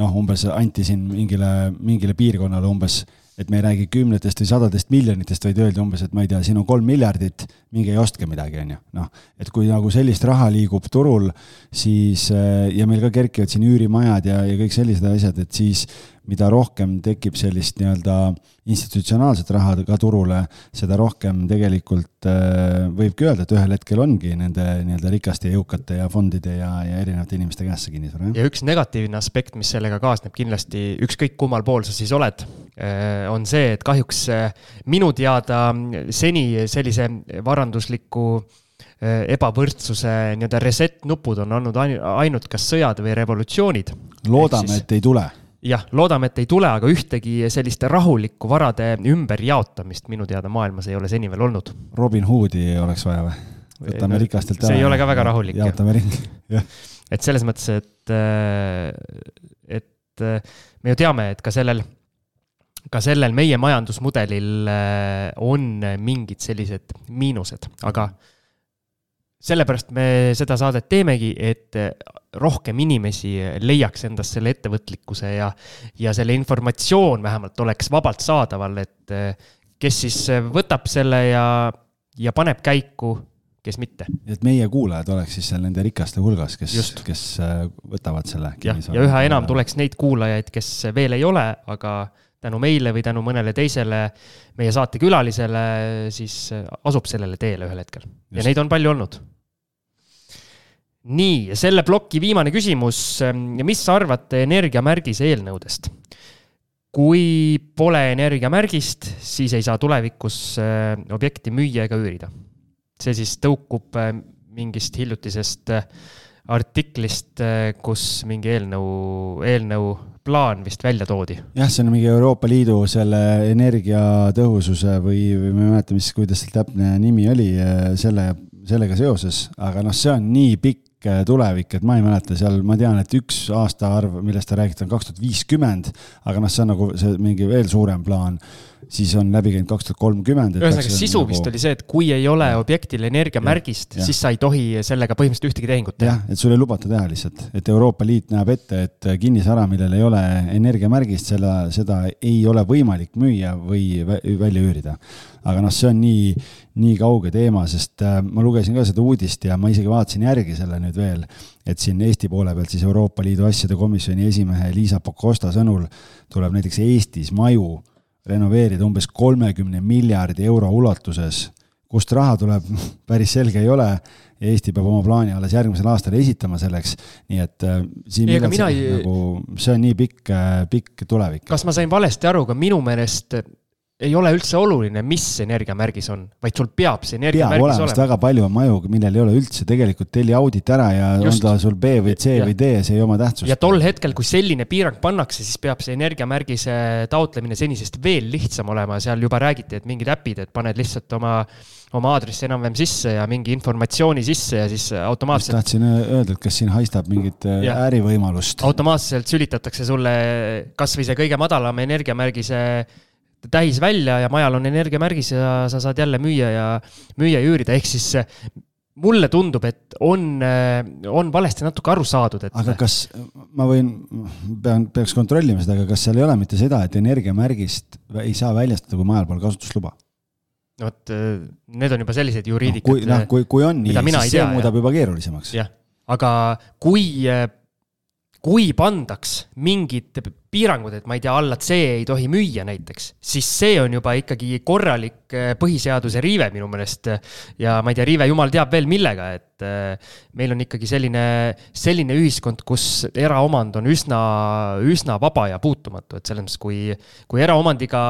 D: noh, umbes anti siin mingile, mingile piirkonnale umbes et me ei räägi kümnetest või sadadest miljonitest, vaid öeldi umbes, et ma ei tea, siin on kolm miljardit, minge ja ostke midagi, on ju. noh, et kui nagu sellist raha liigub turul, siis ja meil ka kerkivad siin üürimajad ja, ja kõik sellised asjad, et siis mida rohkem tekib sellist nii-öelda institutsionaalset raha ka turule, seda rohkem tegelikult äh, võibki öelda, et ühel hetkel ongi nende nii-öelda rikaste ja jõukate ja fondide ja, ja erinevate inimeste käes see kinnisvara.
C: ja üks negatiivne aspekt, mis sellega kaasneb kindlasti, ükskõik kummal pool sa siis oled, on see, et kahjuks äh, minu teada seni sellise varandusliku ebavõrdsuse nii-öelda reset nupud on olnud ainult kas sõjad või revolutsioonid.
D: loodame, et ei tule
C: jah, loodame, et ei tule, aga ühtegi sellist rahulikku varade ümberjaotamist minu teada maailmas ei ole seni veel olnud.
D: Robin Hoodi oleks vaja või? võtame rikastelt
C: ära. see ei ole ka väga rahulik.
D: jaotame ringi, jah.
C: et selles mõttes, et, et me ju teame, et ka sellel, ka sellel meie majandusmudelil on mingid sellised miinused, aga sellepärast me seda saadet teemegi, et rohkem inimesi leiaks endas selle ettevõtlikkuse ja, ja selle informatsioon vähemalt oleks vabalt saadaval, et kes siis võtab selle ja, ja paneb käiku, kes mitte.
D: et meie kuulajad oleks siis seal nende rikaste hulgas, kes, kes äh, võtavad selle.
C: jah, ja üha enam tuleks neid kuulajaid, kes veel ei ole, aga tänu meile või tänu mõnele teisele meie saate külalisele, siis asub sellele teele ühel hetkel. ja neid on palju olnud nii, selle ploki viimane küsimus. Ähm, mis arvate energiamärgise eelnõudest? kui pole energiamärgist, siis ei saa tulevikus äh, objekti müüa ega üürida. see siis tõukub äh, mingist hiljutisest artiklist, kus mingi eelnõu, eelnõu plaan vist välja toodi.
D: jah, see on mingi Euroopa Liidu selle energiatõhususe või, või ma ei mäleta, mis, kuidas seal täpne nimi oli, selle, sellega seoses, aga noh, see on nii pikk pikk tulevik, et ma ei mäleta seal, ma tean, et üks aastaarv, millest te räägite, on kaks tuhat viiskümmend, aga noh, see on nagu see mingi veel suurem plaan siis on läbi käinud kaks tuhat kolmkümmend.
C: ühesõnaga, sisu nagu... vist oli see, et kui ei ole objektil energiamärgist, siis sa ei tohi sellega põhimõtteliselt ühtegi tehingut teha.
D: jah, et sul ei lubata teha lihtsalt, et Euroopa Liit näeb ette, et kinnisvara, millel ei ole energiamärgist, selle, seda ei ole võimalik müüa või välja üürida aga noh, see on nii, nii kauge teema, sest äh, ma lugesin ka seda uudist ja ma isegi vaatasin järgi selle nüüd veel, et siin Eesti poole pealt siis Euroopa Liidu asjade komisjoni esimehe Liisa Pakosta sõnul tuleb näiteks Eestis maju renoveerida umbes kolmekümne miljardi euro ulatuses. kust raha tuleb, päris selge ei ole ja Eesti peab oma plaani alles järgmisel aastal esitama selleks, nii et äh, siin ei, mina ei... nagu, see on nii pikk, äh, pikk tulevik.
C: kas ma sain valesti aru, ka minu meelest ei ole üldse oluline, mis energiamärgis on, vaid sul peab see energiamärgis
D: olema. väga palju on maju, millel ei ole üldse tegelikult telli audit ära ja Just. on ta sul B või C ja. või D, see ei oma tähtsust.
C: ja tol hetkel, kui selline piirang pannakse, siis peab see energiamärgise taotlemine senisest veel lihtsam olema, seal juba räägiti, et mingid äpid, et paned lihtsalt oma oma aadressi enam-vähem sisse ja mingi informatsiooni sisse ja siis automaatselt.
D: tahtsin öelda, et kas siin haistab mingit ja. ärivõimalust.
C: automaatselt sülitatakse sulle kasvõi see kõige madalam energiamärgise täis välja ja majal on energiamärgis ja sa saad jälle müüa ja, müüa ja üürida, ehk siis mulle tundub, et on, on valesti natuke aru saadud, et.
D: aga kas ma võin, pean, peaks kontrollima seda, aga kas seal ei ole mitte seda, et energiamärgist ei saa väljastada, kui majal pole kasutusluba?
C: no vot, need on juba sellised juriidikad
D: no,. kui, noh, kui, kui on nii, siis see muudab ja. juba keerulisemaks.
C: jah, aga kui kui pandaks mingid piirangud, et ma ei tea, alla C ei tohi müüa näiteks, siis see on juba ikkagi korralik eh, põhiseaduse riive minu meelest. ja ma ei tea, riive jumal teab veel millega, et eh, meil on ikkagi selline, selline ühiskond, kus eraomand on üsna, üsna vaba ja puutumatu, et selles mõttes, kui, kui eraomandiga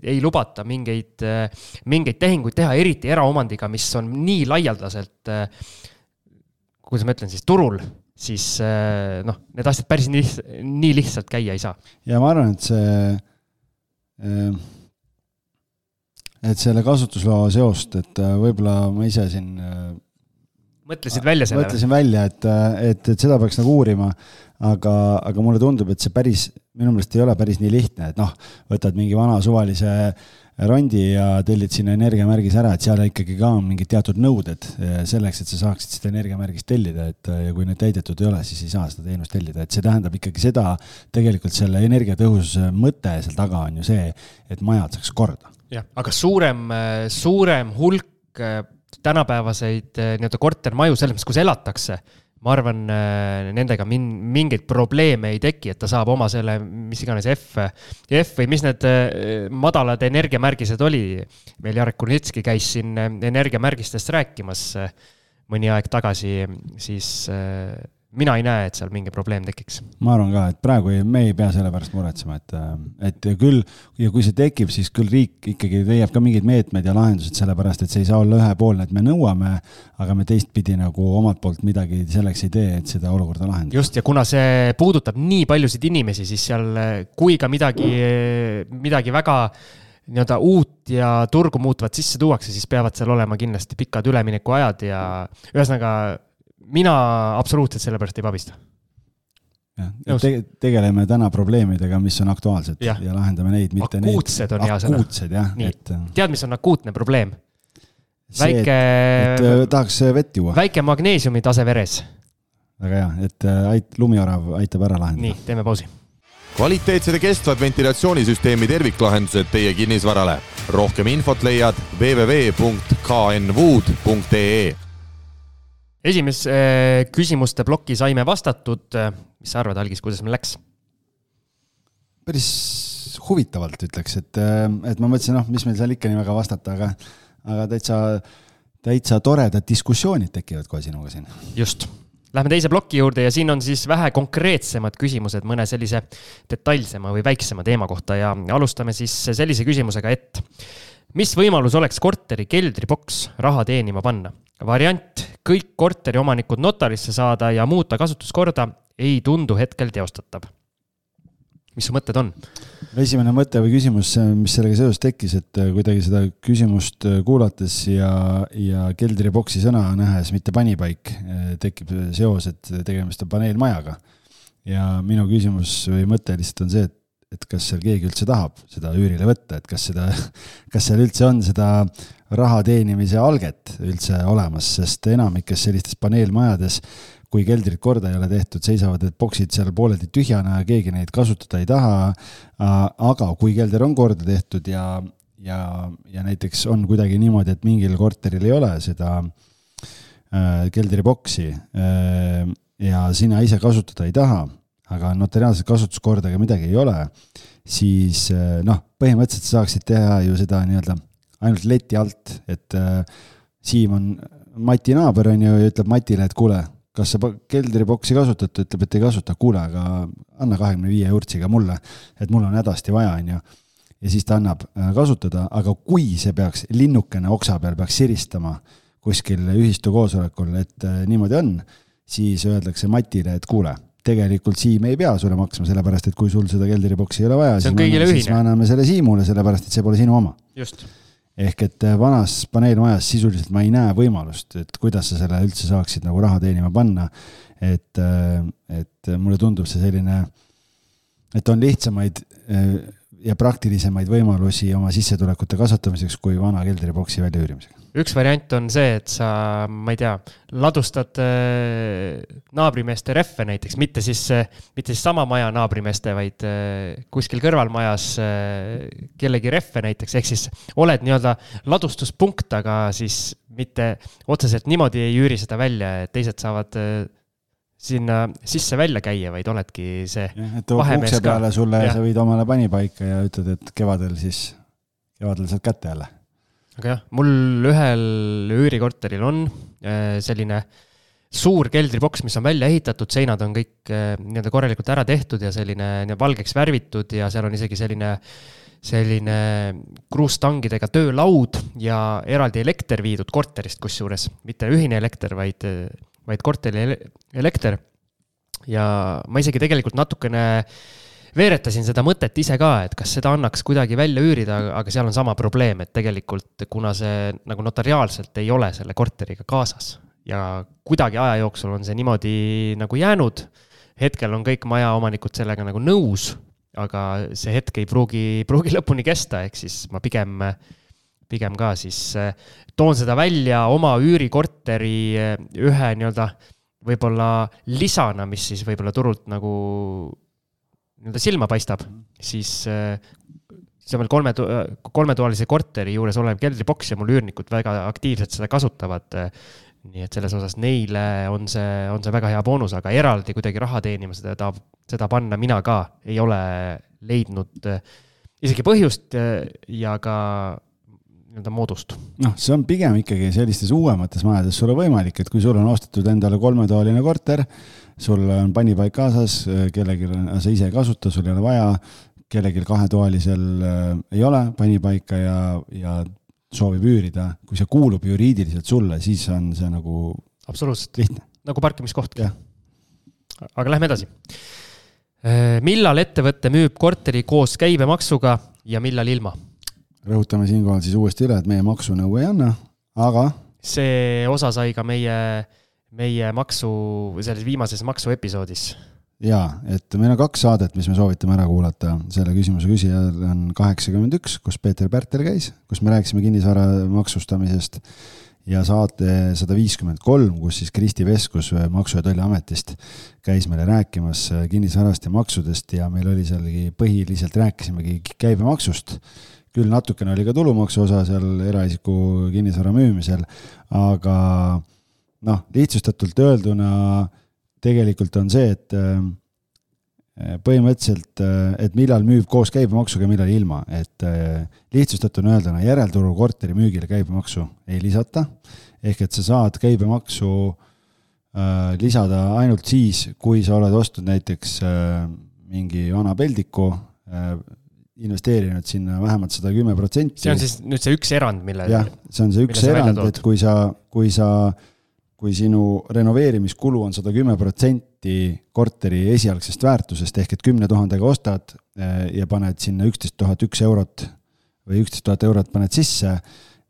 C: ei lubata mingeid, mingeid tehinguid teha, eriti eraomandiga, mis on nii laialdaselt, kuidas ma ütlen siis, turul siis äh, noh, need asjad päris nii, nii lihtsalt käia ei saa.
D: ja ma arvan, et see, äh, et selle kasutusloa seost, et äh, võib-olla ma ise siin
C: mõtlesid välja selle?
D: mõtlesin välja, et, et, et seda peaks nagu uurima, aga, aga mulle tundub, et see päris, minu meelest ei ole päris nii lihtne, et noh, võtad mingi vana suvalise äh, rondi ja tellid sinna energiamärgis ära, et seal ikkagi ka on mingid teatud nõuded eh, selleks, et sa saaksid seda energiamärgist tellida, et eh, ja kui need täidetud ei ole, siis ei saa seda teenust tellida, et see tähendab ikkagi seda, tegelikult selle energiatõhususe mõte seal taga on ju see, et majad saaks korda.
C: jah, aga suurem, suurem hulk eh, tänapäevaseid nii-öelda kortermaju, selles mõttes, kus elatakse, ma arvan, nendega min-, mingeid probleeme ei teki, et ta saab oma selle, mis iganes F, F või mis need madalad energiamärgised oli. meil Jarek Kurnitski käis siin energiamärgistest rääkimas mõni aeg tagasi, siis mina ei näe, et seal mingi probleem tekiks.
D: ma arvan ka, et praegu ei, me ei pea selle pärast muretsema, et, et küll ja kui see tekib, siis küll riik ikkagi leiab ka mingeid meetmeid ja lahendused, sellepärast et see ei saa olla ühepoolne, et me nõuame, aga me teistpidi nagu omalt poolt midagi selleks ei tee, et seda olukorda lahendada.
C: just, ja kuna see puudutab nii paljusid inimesi, siis seal, kui ka midagi, midagi väga nii-öelda uut ja turgu muutvat sisse tuuakse, siis peavad seal olema kindlasti pikad üleminekuajad ja ühesõnaga mina absoluutselt selle pärast ei pabista.
D: jah, te, tegeleme täna probleemidega, mis on aktuaalsed ja, ja lahendame neid, mitte
C: akuutsed neid. akuutsed on hea
D: sõna.
C: et. tead, mis on akuutne probleem? väike.
D: et äh, tahaks äh, vett juua.
C: väike magneesiumi tase veres.
D: väga hea, et äh, ait-, lumiorав aitab ära lahendada.
C: nii, teeme pausi
B: kvaliteetsed ja kestvad ventilatsioonisüsteemi terviklahendused teie kinnisvarale. rohkem infot leiad www.knwood.ee
C: esimese äh, küsimuste plokki saime vastatud. mis sa arvad, Algis, kuidas meil läks?
D: päris huvitavalt ütleks, et, äh, et ma mõtlesin, noh, mis meil seal ikka nii väga vastata, aga, aga täitsa, täitsa toredad diskussioonid tekivad kohe sinuga siin.
C: just. Lähme teise ploki juurde ja siin on siis vähe konkreetsemad küsimused mõne sellise detailsema või väiksema teema kohta ja alustame siis sellise küsimusega, et mis võimalus oleks korteri keldriboks raha teenima panna? variant kõik korteriomanikud notarisse saada ja muuta kasutuskorda ei tundu hetkel teostatav. mis su mõtted on?
D: esimene mõte või küsimus, mis sellega seoses tekkis, et kuidagi seda küsimust kuulates ja, ja keldriboksi sõna nähes, mitte panipaik, tekib seos, et tegemist on paneelmajaga. ja minu küsimus või mõte lihtsalt on see, et et kas seal keegi üldse tahab seda üürile võtta, et kas seda, kas seal üldse on seda raha teenimise alget üldse olemas, sest enamikes sellistes paneelmajades, kui keldrit korda ei ole tehtud, seisavad need boksid seal pooleldi tühjana ja keegi neid kasutada ei taha. aga kui kelder on korda tehtud ja, ja, ja näiteks on kuidagi niimoodi, et mingil korteril ei ole seda äh, keldriboksi äh, ja sina ise kasutada ei taha aga notariaalset kasutuskorda ega midagi ei ole, siis eh, noh, põhimõtteliselt sa saaksid teha ju seda nii-öelda ainult leti alt, et äh, Siim on Mati naaber, on ju, ja ütleb Matile, et kuule, kas sa keldriboksi kasutad, ta ütleb, et ei kasuta, kuule, aga anna kahekümne viie eurtsiga mulle, et mul on hädasti vaja, on ju. ja siis ta annab äh, kasutada, aga kui see peaks, linnukene oksa peal peaks siristama kuskil ühistu koosolekul, et äh, niimoodi on, siis öeldakse Matile, et kuule tegelikult Siim ei pea sulle maksma, sellepärast et kui sul seda keldriboksi ei ole vaja,
C: siis,
D: me anname selle Siimule, sellepärast et see pole sinu oma. ehk et äh, vanas paneelmajas sisuliselt ma ei näe võimalust, et kuidas sa selle üldse saaksid nagu raha teenima panna. et, äh, et mulle tundub see selline, et on lihtsamaid äh, ja praktilisemaid võimalusi oma sissetulekute kasvatamiseks kui vana keldriboksi väljaüürimisega
C: üks variant on see, et sa, ma ei tea, ladustad äh, naabrimeeste rehve näiteks, mitte siis, äh, mitte siis sama maja naabrimeeste, vaid äh, kuskil kõrvalmajas kellegi rehve näiteks, ehk siis oled nii-öelda ladustuspunkt, aga siis mitte otseselt niimoodi ei üüri seda välja, et teised saavad sinna sisse-välja käia, vaid oledki see.
D: et ukse peale sulle ja sa viid omale panipaika ja ütled, et kevadel siis, kevadel saad kätte jälle
C: aga jah, mul ühel üürikorteril on äh, selline suur keldriboks, mis on välja ehitatud, seinad on kõik äh, nii-öelda korralikult ära tehtud ja selline valgeks värvitud ja seal on isegi selline, selline kruusstangidega töölaud ja eraldi elekter viidud korterist kusjuures, mitte ühine elekter, vaid, vaid korteri elekter. ja ma isegi tegelikult natukene äh, veeretasin seda mõtet ise ka, et kas seda annaks kuidagi välja üürida, aga seal on sama probleem, et tegelikult kuna see nagu notariaalselt ei ole selle korteriga kaasas ja kuidagi aja jooksul on see niimoodi nagu jäänud. hetkel on kõik majaomanikud sellega nagu nõus, aga see hetk ei pruugi, pruugi lõpuni kesta, ehk siis ma pigem, pigem ka siis eh, toon seda välja oma üürikorteri eh, ühe nii-öelda võib-olla lisana, mis siis võib-olla turult nagu nii-öelda silma paistab, siis, äh, siis on meil kolme, kolmetoalise korteri juures olev keldriboks ja mul üürnikud väga aktiivselt seda kasutavad. nii et selles osas neile on see, on see väga hea boonus, aga eraldi kuidagi raha teenima seda, seda panna mina ka ei ole leidnud isegi põhjust ja ka nii-öelda moodust.
D: noh, see on pigem ikkagi sellistes uuemates majades sul on võimalik, et kui sul on ostetud endale kolmetoaline korter, sul on panipaik kaasas, kellelgi sa ise ei kasuta, sul ei ole vaja, kellelgi kahetoalisel äh, ei ole panipaika ja, ja soovib üürida, kui see kuulub juriidiliselt sulle, siis on see nagu
C: absoluutselt
D: lihtne.
C: nagu parkimiskoht. aga lähme edasi. Äh, millal ettevõte müüb korteri koos käibemaksuga ja millal ilma?
D: rõhutame siinkohal siis uuesti üle, et meie maksunõu ei anna, aga.
C: see osa sai ka meie, meie maksu, selles viimases maksuepisoodis.
D: Jaa, et meil on kaks saadet, mis me soovitame ära kuulata, selle küsimuse küsijal on kaheksakümmend üks, kus Peeter Pärtel käis, kus me rääkisime kinnisvara maksustamisest. Ja saate sada viiskümmend kolm, kus siis Kristi Veskus Maksu- ja Tolliametist käis meile rääkimas kinnisvarast ja maksudest ja meil oli sealgi põhiliselt rääkisimegi käibemaksust. küll natukene oli ka tulumaksu osa seal eraisiku kinnisvara müümisel, aga noh, lihtsustatult öelduna tegelikult on see, et äh, põhimõtteliselt, äh, et millal müüb koos käibemaksuga, millal ilma, et äh, lihtsustatuna öelduna järelturu korteri müügile käibemaksu ei lisata, ehk et sa saad käibemaksu lisada ainult siis, kui sa oled ostnud näiteks mingi vana peldiku, investeerinud sinna vähemalt sada kümme protsenti.
C: see on siis nüüd see üks erand, mille.
D: jah, see on see üks erand, et kui sa, kui sa äh, kui sinu renoveerimiskulu on sada kümme protsenti korteri esialgsest väärtusest ehk et kümne tuhandega ostad eh, ja paned sinna üksteist tuhat üks eurot või üksteist tuhat eurot paned sisse,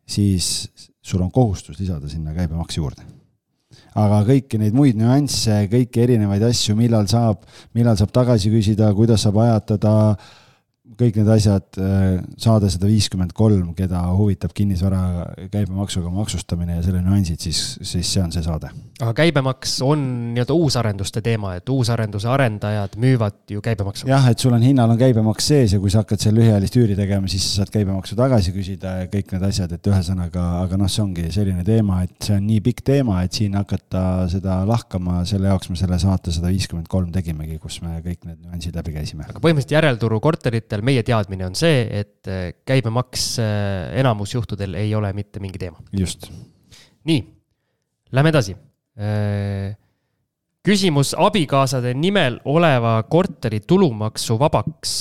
D: siis sul on kohustus lisada sinna käibemaks juurde. aga kõiki neid muid nüansse, kõiki erinevaid asju, millal saab, millal saab tagasi küsida, kuidas saab ajatada äh,, kõik need asjad, äh, saade sada viiskümmend kolm, keda huvitab kinnisvara käibemaksuga maksustamine ja selle nüansid, siis, siis see on see saade.
C: aga käibemaks on nii-öelda uusarenduste teema, et uusarenduse arendajad müüvad ju käibemaksu?
D: jah, et sul on hinnal on käibemaks sees ja kui sa hakkad seal lühiajalist üüri tegema, siis sa saad käibemaksu tagasi küsida ja kõik need asjad, et ühesõnaga, aga noh, see ongi selline teema, et see on nii pikk teema, et siin hakata seda lahkama, selle jaoks me selle saate sada viiskümmend kolm tegimegi, kus me kõik need nüansid läbi käisime.
C: aga põhimõtteliselt järelturu korteritel meie teadmine on see, et äh, käibemaks äh, enamus juhtudel ei ole mitte mingi teema.
D: just.
C: nii, lähme edasi. Äh, küsimus abikaasade nimel oleva korteri tulumaksuvabaks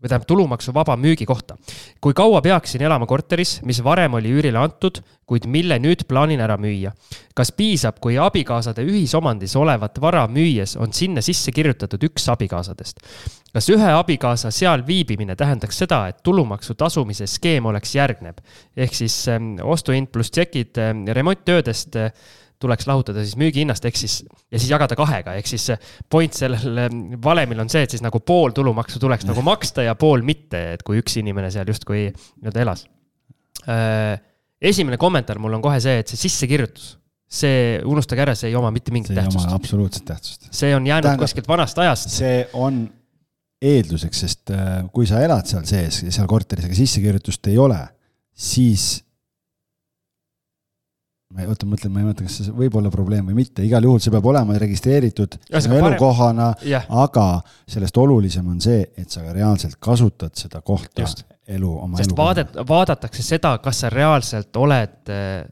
C: või tähendab tulumaksuvaba müügi kohta. kui kaua peaksin elama korteris, mis varem oli üürile antud, kuid mille nüüd plaanin ära müüa? kas piisab, kui abikaasade ühisomandis olevat vara müües on sinna sisse kirjutatud üks abikaasadest? kas ühe abikaasa seal viibimine tähendaks seda, et tulumaksu tasumise skeem oleks järgnev? ehk siis ähm, ostuhind pluss tšekid ähm, remonttöödest tuleks lahutada siis müügihinnast, ehk siis, ja siis jagada kahega, ehk siis point sellel ähm, valemil on see, et siis nagu pool tulumaksu tuleks nagu maksta ja pool mitte, et kui üks inimene seal justkui nii-öelda elas. Äh, esimene kommentaar mul on kohe see, et see sissekirjutus, see, unustage ära, see ei oma mitte mingit tähtsust.
D: absoluutset tähtsust.
C: see on jäänud Tähendab, kuskilt vanast ajast.
D: see on eelduseks, sest äh, kui sa elad seal sees seal korteris, aga sissekirjutust ei ole, siis ma oota, ma mõtlen, ma ei mäleta, kas see võib olla probleem või mitte, igal juhul see peab olema registreeritud elukohana, aga sellest olulisem on see, et sa ka reaalselt kasutad seda kohta Just. elu, oma
C: sest vaadet-, vaadatakse seda, kas sa reaalselt oled äh,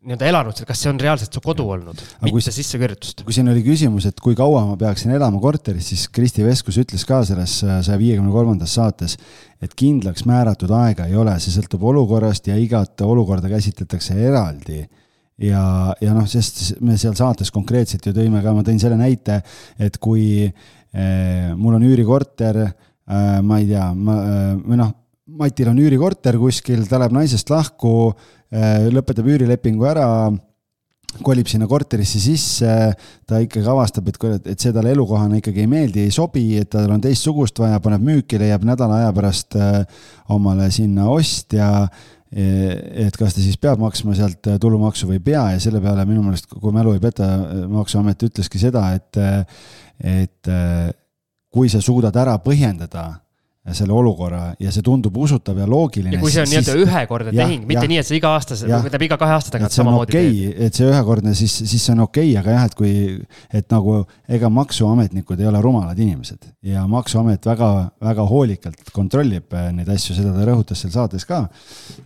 C: nii-öelda elanud, kas see on reaalselt su kodu olnud, mitte sissekirjutust?
D: kui siin oli küsimus, et kui kaua ma peaksin elama korteris, siis Kristi Veskus ütles ka selles äh, saja viiekümne kolmandas saates, et kindlaks määratud aega ei ole, see sõltub olukorrast ja igat olukorda käsitletakse eraldi. Ja, ja noh, sest me seal saates konkreetselt ju tõime ka, ma tõin selle näite, et kui eh, mul on üürikorter eh,, ma ei tea, ma eh, või noh, Matil on üürikorter kuskil, ta läheb naisest lahku Äh, lõpetab üürilepingu ära, kolib sinna korterisse sisse, ta ikkagi avastab, et, et see talle elukohana ikkagi ei meeldi, ei sobi, et tal on teistsugust vaja, paneb müüki, leiab nädala aja pärast äh, omale sinna ostja e, et kas ta siis peab maksma sealt tulumaksu või ei pea ja selle peale minu meelest, kui mälu ei peta, Maksuamet ütleski seda, et, et kui sa suudad ära põhjendada selle olukorra ja see tundub usutav ja loogiline.
C: ja kui see on nii-öelda ühekordne tehing, mitte ja, nii, et see iga aasta, tähendab iga kahe aasta tagant
D: samamoodi okay, teeb. et see ühekordne, siis, siis see on okei okay,, aga jah, et kui, et nagu ega maksuametnikud ei ole rumalad inimesed ja maksuamet väga, väga hoolikalt kontrollib äh, neid asju, seda ta rõhutas seal saates ka.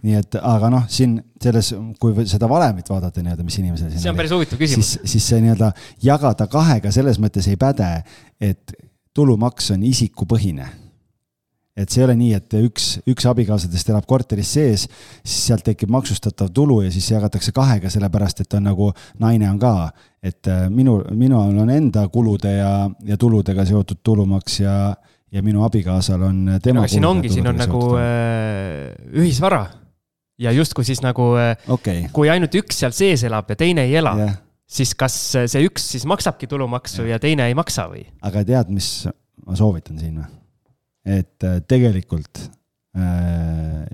D: nii et, aga noh, siin selles, kui seda valemit vaadata nii-öelda, mis inimesel
C: see on päris huvitav küsimus.
D: siis, siis see nii-öelda jagada kahega selles mõttes ei päde, et tulumaks on isikupõhine et see ei ole nii, et üks, üks abikaasadest elab korteris sees, siis sealt tekib maksustatav tulu ja siis jagatakse kahega, sellepärast et on nagu naine on ka. et äh, minu, minul on enda kulude ja, ja tuludega seotud tulumaks ja, ja minu abikaasal on tema.
C: aga siin ongi, siin on nagu äh, ühisvara ja justkui siis nagu äh,
D: okay.,
C: kui ainult üks seal sees elab ja teine ei ela yeah., siis kas see üks siis maksabki tulumaksu yeah. ja teine ei maksa või?
D: aga tead, mis ma soovitan siin või? Et äh, tegelikult äh,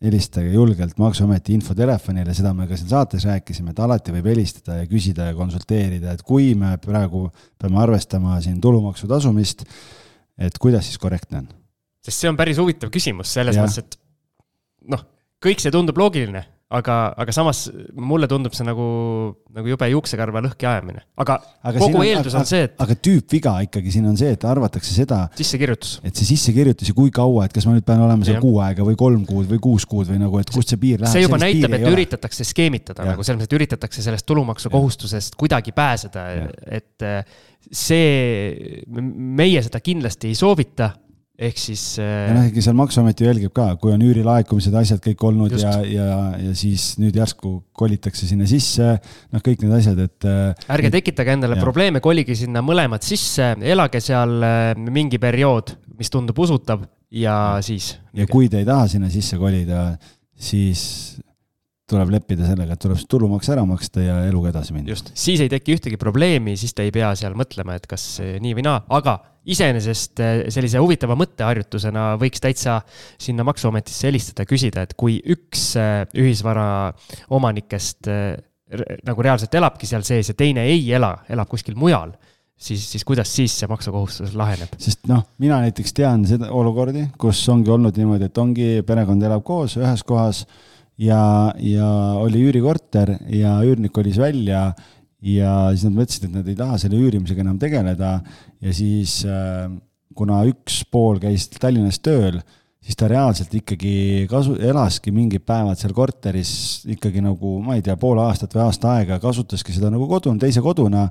D: helistage julgelt Maksuameti infotelefonile, seda me ka siin saates rääkisime, et alati võib helistada ja küsida ja konsulteerida, et kui me praegu peame arvestama siin tulumaksu tasumist, et kuidas siis korrektne on?
C: sest see on päris huvitav küsimus selles ja. mõttes, et noh, kõik see tundub loogiline aga, aga samas mulle tundub see nagu, nagu jube juuksekarva lõhki ajamine. aga, aga kogu on, eeldus on, on see, et.
D: aga tüüpviga ikkagi siin on see, et arvatakse seda.
C: sissekirjutus.
D: et see sissekirjutus ja kui kaua, et kas ma nüüd pean olema seal kuu aega või kolm kuud või kuus kuud või nagu, et kust see piir läheb.
C: see juba näitab, et üritatakse skeemitada ja. nagu selles mõttes, et üritatakse sellest tulumaksukohustusest kuidagi pääseda, et see, meie seda kindlasti ei soovita ehk siis.
D: ja noh, ikka seal Maksuamet ju jälgib ka, kui on üürilaekumised, asjad kõik olnud just. ja, ja, ja siis nüüd järsku kolitakse sinna sisse, noh, kõik need asjad, et.
C: Äh, ärge tekitage endale ja. probleeme, kolige sinna mõlemad sisse, elage seal äh, mingi periood, mis tundub usutav ja siis.
D: ja kui te ei taha sinna sisse kolida, siis tuleb leppida sellega, et tuleb tulumaks ära maksta ja eluga edasi minna.
C: just, siis ei teki ühtegi probleemi, siis te ei pea seal mõtlema, et kas nii või naa, aga iseenesest eh, sellise huvitava mõtteharjutusena võiks täitsa sinna Maksuametisse helistada küsida, et kui üks eh, ühisvara omanikest eh, nagu reaalselt elabki seal sees ja teine ei ela, elab kuskil mujal siis, siis kuidas siis see maksukohustus laheneb?
D: sest noh, mina näiteks tean seda olukordi, kus ongi olnud niimoodi, et ongi, perekond elab koos ühes kohas ja, ja oli üürikorter ja üürnik kolis välja ja siis nad mõtlesid, et nad ei taha selle üürimisega enam tegeleda. Ja siis äh, kuna üks pool käis Tallinnas tööl, siis ta reaalselt ikkagi kasu-, elaski mingid päevad seal korteris ikkagi nagu, ma ei tea, pool aastat või aasta aega, kasutaski seda nagu koduna, teise koduna.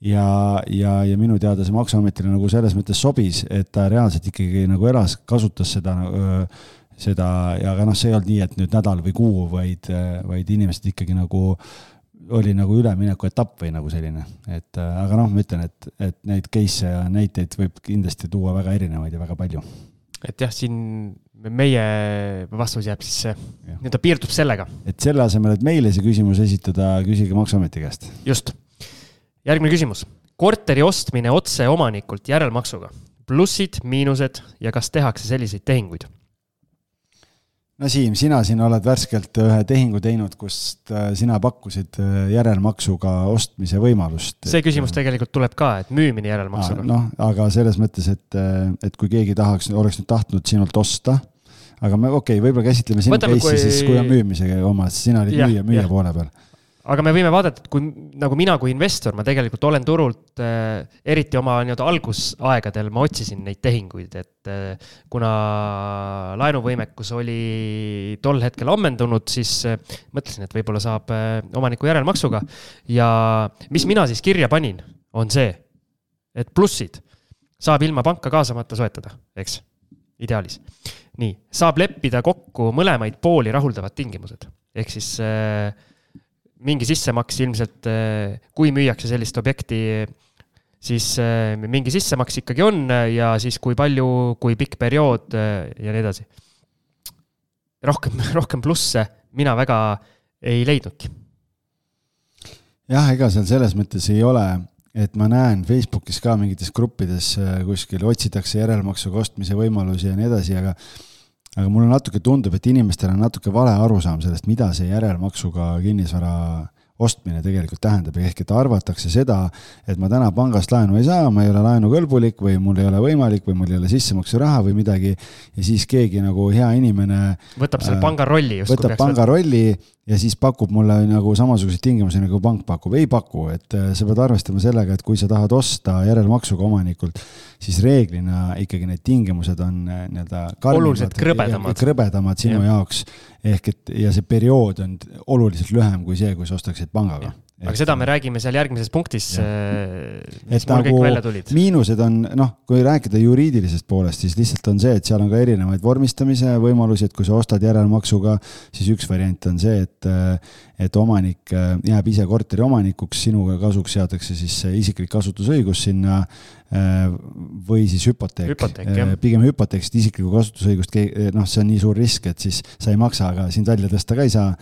D: Ja, ja, ja minu teada see Maksuametile nagu selles mõttes sobis, et ta reaalselt ikkagi nagu elas, kasutas seda öö, seda ja aga noh, see ei olnud nii, et nüüd nädal või kuu, vaid, vaid inimesed ikkagi nagu oli nagu ülemineku etapp või nagu selline, et aga noh, ma ütlen, et, et neid case'e ja näiteid võib kindlasti tuua väga erinevaid ja väga palju.
C: et jah, siin meie vastus jääb siis, nii-öelda piirdub sellega.
D: et selle asemel, et meile see küsimus esitada, küsige Maksuameti käest.
C: just. järgmine küsimus. korteri ostmine otse omanikult järelmaksuga, plussid, miinused ja kas tehakse selliseid tehinguid
D: no Siim, sina siin oled värskelt ühe tehingu teinud, kust äh, sina pakkusid äh, järelmaksuga ostmise võimalust.
C: see küsimus tegelikult tuleb ka, et müümine järelmaksuga.
D: noh, aga selles mõttes, et, äh, et kui keegi tahaks, oleks nüüd tahtnud sinult osta, aga me okei okay,, võib-olla käsitleme sinu case'i kui... siis, kui on müümisega oma, sest sina olid müüja, müüja poole peal
C: aga me võime vaadata, et kui nagu mina kui investor, ma tegelikult olen turult äh,, eriti oma nii-öelda algusaegadel ma otsisin neid tehinguid, et äh, kuna laenuvõimekus oli tol hetkel ammendunud, siis äh, mõtlesin, et võib-olla saab äh, omaniku järelmaksuga. ja mis mina siis kirja panin, on see, et plussid saab ilma panka kaasamata soetada, eks, ideaalis. nii, saab leppida kokku mõlemaid pooli rahuldavad tingimused, ehk siis äh, mingi sissemaks ilmselt, eh, kui müüakse sellist objekti, siis eh, mingi sissemaks ikkagi on ja siis kui palju, kui pikk periood eh, ja nii edasi. rohkem, rohkem plusse mina väga ei leidnudki.
D: jah, ega seal selles mõttes ei ole, et ma näen Facebookis ka mingites gruppides kuskil otsitakse järelmaksuga ostmise võimalusi ja nii edasi, aga aga mulle natuke tundub, et inimestel on natuke vale arusaam sellest, mida see järelmaksuga kinnisvara ostmine tegelikult tähendab, ehk et arvatakse seda, et ma täna pangast laenu ei saa, ma ei ole laenukõlbulik või mul ei ole võimalik või mul ei ole sissemaksuraha või midagi. ja siis keegi nagu hea inimene.
C: võtab selle äh, panga rolli
D: justkui. võtab panga võtta. rolli ja siis pakub mulle nagu samasuguseid tingimusi, nagu pank pakub, ei paku, et äh, sa pead arvestama sellega, et kui sa tahad osta järelmaksuga omanikult, siis reeglina ikkagi need tingimused on äh, nii-öelda
C: oluliselt krõbedamad,
D: krõbedamad sinu ja. jaoks ehk et ja see periood on oluliselt lühem kui see, kui sa ostaksid pangaga.
C: Aga seda me räägime seal järgmises punktis, äh, mis mul nagu kõik välja tulid.
D: miinused on, noh, kui rääkida juriidilisest poolest, siis lihtsalt on see, et seal on ka erinevaid vormistamise võimalusi, et kui sa ostad järelmaksuga, siis üks variant on see, et, et omanik äh, jääb ise korteri omanikuks, sinuga kasuks seatakse siis isiklik kasutusõigus sinna või siis hüpoteek, hüpoteek. pigem hüpoteek, sest isiklikku kasutusõigust, noh, see on nii suur risk, et siis sa ei maksa, aga sind välja tõsta ka ei saa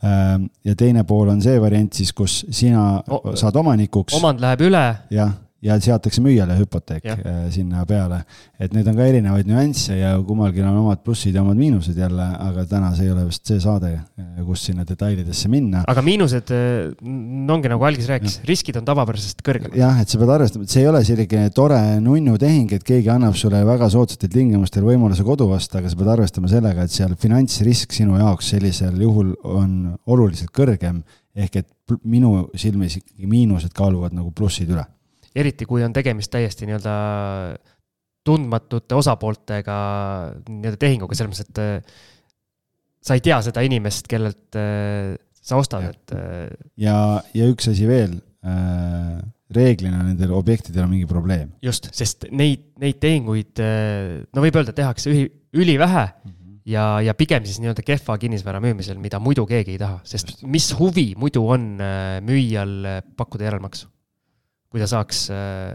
D: Äh, ja teine pool on see variant siis, kus sina o saad omanikuks.
C: omand läheb üle.
D: jah, ja seatakse müüjale hüpoteek ja. Äh, sinna peale. et neid on ka erinevaid nüansse ja kummalgi on omad plussid ja omad miinused jälle, aga täna see ei ole vist see saade, äh, kus sinna detailidesse minna.
C: aga miinused äh, ongi nagu Algis rääkis, riskid on tavapärasest kõrgemad.
D: jah, et sa pead arvestama, et see ei ole selline tore nunnu tehing, et keegi annab sulle väga soodsatel tingimustel võimaluse kodu osta, aga sa pead arvestama sellega, et seal finantsrisk sinu jaoks sellisel juhul on oluliselt kõrgem ehk et minu silmis miinused kaaluvad nagu plussid üle
C: eriti kui on tegemist täiesti nii-öelda tundmatute osapooltega nii-öelda tehinguga, selles mõttes, et äh, sa ei tea seda inimest, kellelt äh, sa ostad, et.
D: Äh, ja, ja üks asi veel reeglina nendel objektidel on mingi probleem.
C: just, sest neid, neid tehinguid, no võib öelda, tehakse üli, ülivähe mm -hmm. ja, ja pigem siis nii-öelda kehva kinnisvara müümisel, mida muidu keegi ei taha, sest just. mis huvi muidu on müüjal pakkuda järelmaksu kui ta saaks äh,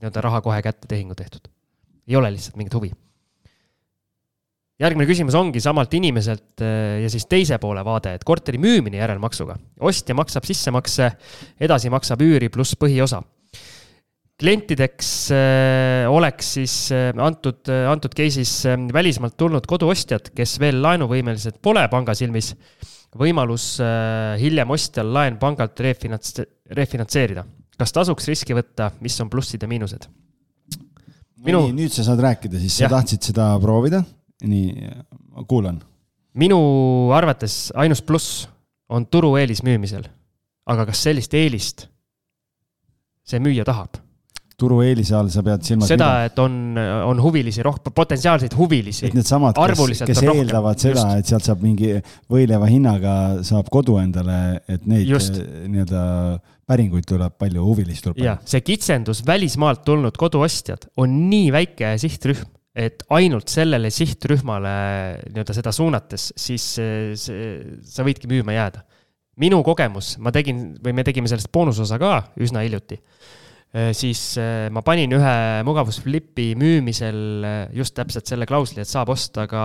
C: nii-öelda raha kohe kätte tehingu tehtud. ei ole lihtsalt mingit huvi. järgmine küsimus ongi samalt inimeselt äh, ja siis teise poole vaade, et korteri müümine järelmaksuga. ostja maksab sissemakse, edasi maksab üüri pluss põhiosa klientideks äh, oleks siis antud, antud case'is välismaalt tulnud koduostjad, kes veel laenuvõimelised pole panga silmis, võimalus hiljem ostjal laen pangalt refinants-, refinantseerida kas tasuks riski võtta, mis on plussid ja miinused?
D: Minu... nüüd sa saad rääkida, siis ja. sa tahtsid seda proovida. nii, kuulan.
C: minu arvates ainus pluss on turueelis müümisel. aga kas sellist eelist see müüja tahab?
D: Turueelise all sa pead silmas
C: seda, et on, on huvilisi rohkem, potentsiaalseid huvilisi.
D: et needsamad, kes, kes eeldavad rohkem. seda, et sealt saab mingi võileiva hinnaga saab kodu endale, et neid nii-öelda päringuid tuleb palju, huvilisi tuleb palju.
C: see kitsendus välismaalt tulnud koduostjad on nii väike sihtrühm, et ainult sellele sihtrühmale nii-öelda seda suunates, siis see, sa võidki müüma jääda. minu kogemus, ma tegin või me tegime sellest boonusosa ka üsna hiljuti siis äh, ma panin ühe mugavusflipi müümisel äh, just täpselt selle klausli, et saab osta ka,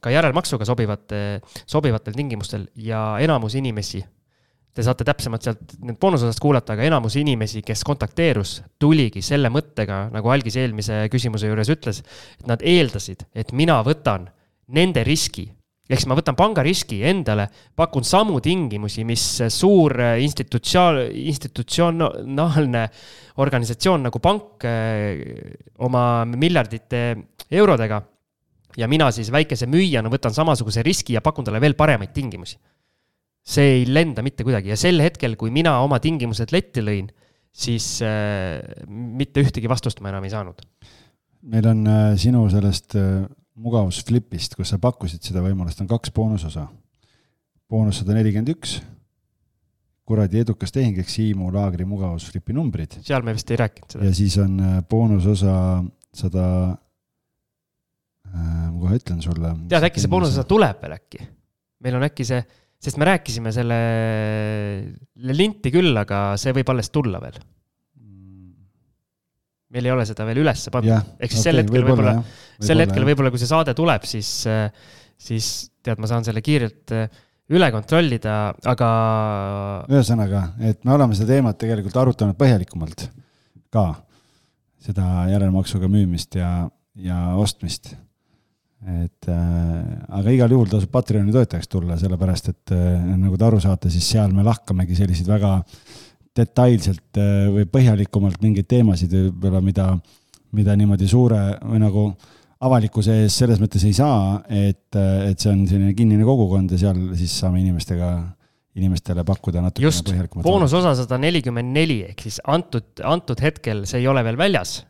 C: ka järelmaksuga sobivate, sobivatel tingimustel ja enamus inimesi, te saate täpsemalt sealt nüüd boonusosast kuulata, aga enamus inimesi, kes kontakteerus, tuligi selle mõttega, nagu Algis eelmise küsimuse juures ütles, et nad eeldasid, et mina võtan nende riski ehk siis ma võtan pangariski endale, pakun samu tingimusi, mis suur institutsioon, institutsionaalne organisatsioon nagu pank eh, oma miljardite eurodega. ja mina siis väikese müüjana võtan samasuguse riski ja pakun talle veel paremaid tingimusi. see ei lenda mitte kuidagi ja sel hetkel, kui mina oma tingimused letti lõin, siis äh, mitte ühtegi vastust ma enam ei saanud.
D: meil on äh, sinu sellest äh mugavusflipist, kus sa pakkusid seda võimalust, on kaks boonusosa. boonus sada nelikümmend üks, kuradi edukas tehing ehk Siimu laagri mugavusflipi numbrid.
C: seal me vist ei rääkinud seda.
D: ja siis on äh, boonusosa sada äh,, ma kohe ütlen sulle.
C: tead, äkki see boonusosa tuleb veel äkki? meil on äkki see, sest me rääkisime selle linti küll, aga see võib alles tulla veel meil ei ole seda veel ülesse pandud, ehk siis okay, sel hetkel võib-olla võib, sel hetkel võib-olla, kui see saade tuleb, siis, siis tead, ma saan selle kiirelt äh, üle kontrollida, aga.
D: ühesõnaga, et me oleme seda teemat tegelikult arutanud põhjalikumalt ka, seda järelmaksuga müümist ja, ja ostmist. et äh, aga igal juhul tasub Patreoni toetajaks tulla, sellepärast et äh, nagu te aru saate, siis seal me lahkamegi selliseid väga detailselt äh, või põhjalikumalt mingeid teemasid võib-olla, mida, mida niimoodi suure või nagu avalikkuse ees selles mõttes ei saa, et, et see on selline kinnine kogukond ja seal siis saame inimestega inimestele pakkuda natukene
C: just, boonusosa sada nelikümmend neli, ehk siis antud, antud hetkel see ei ole veel väljas.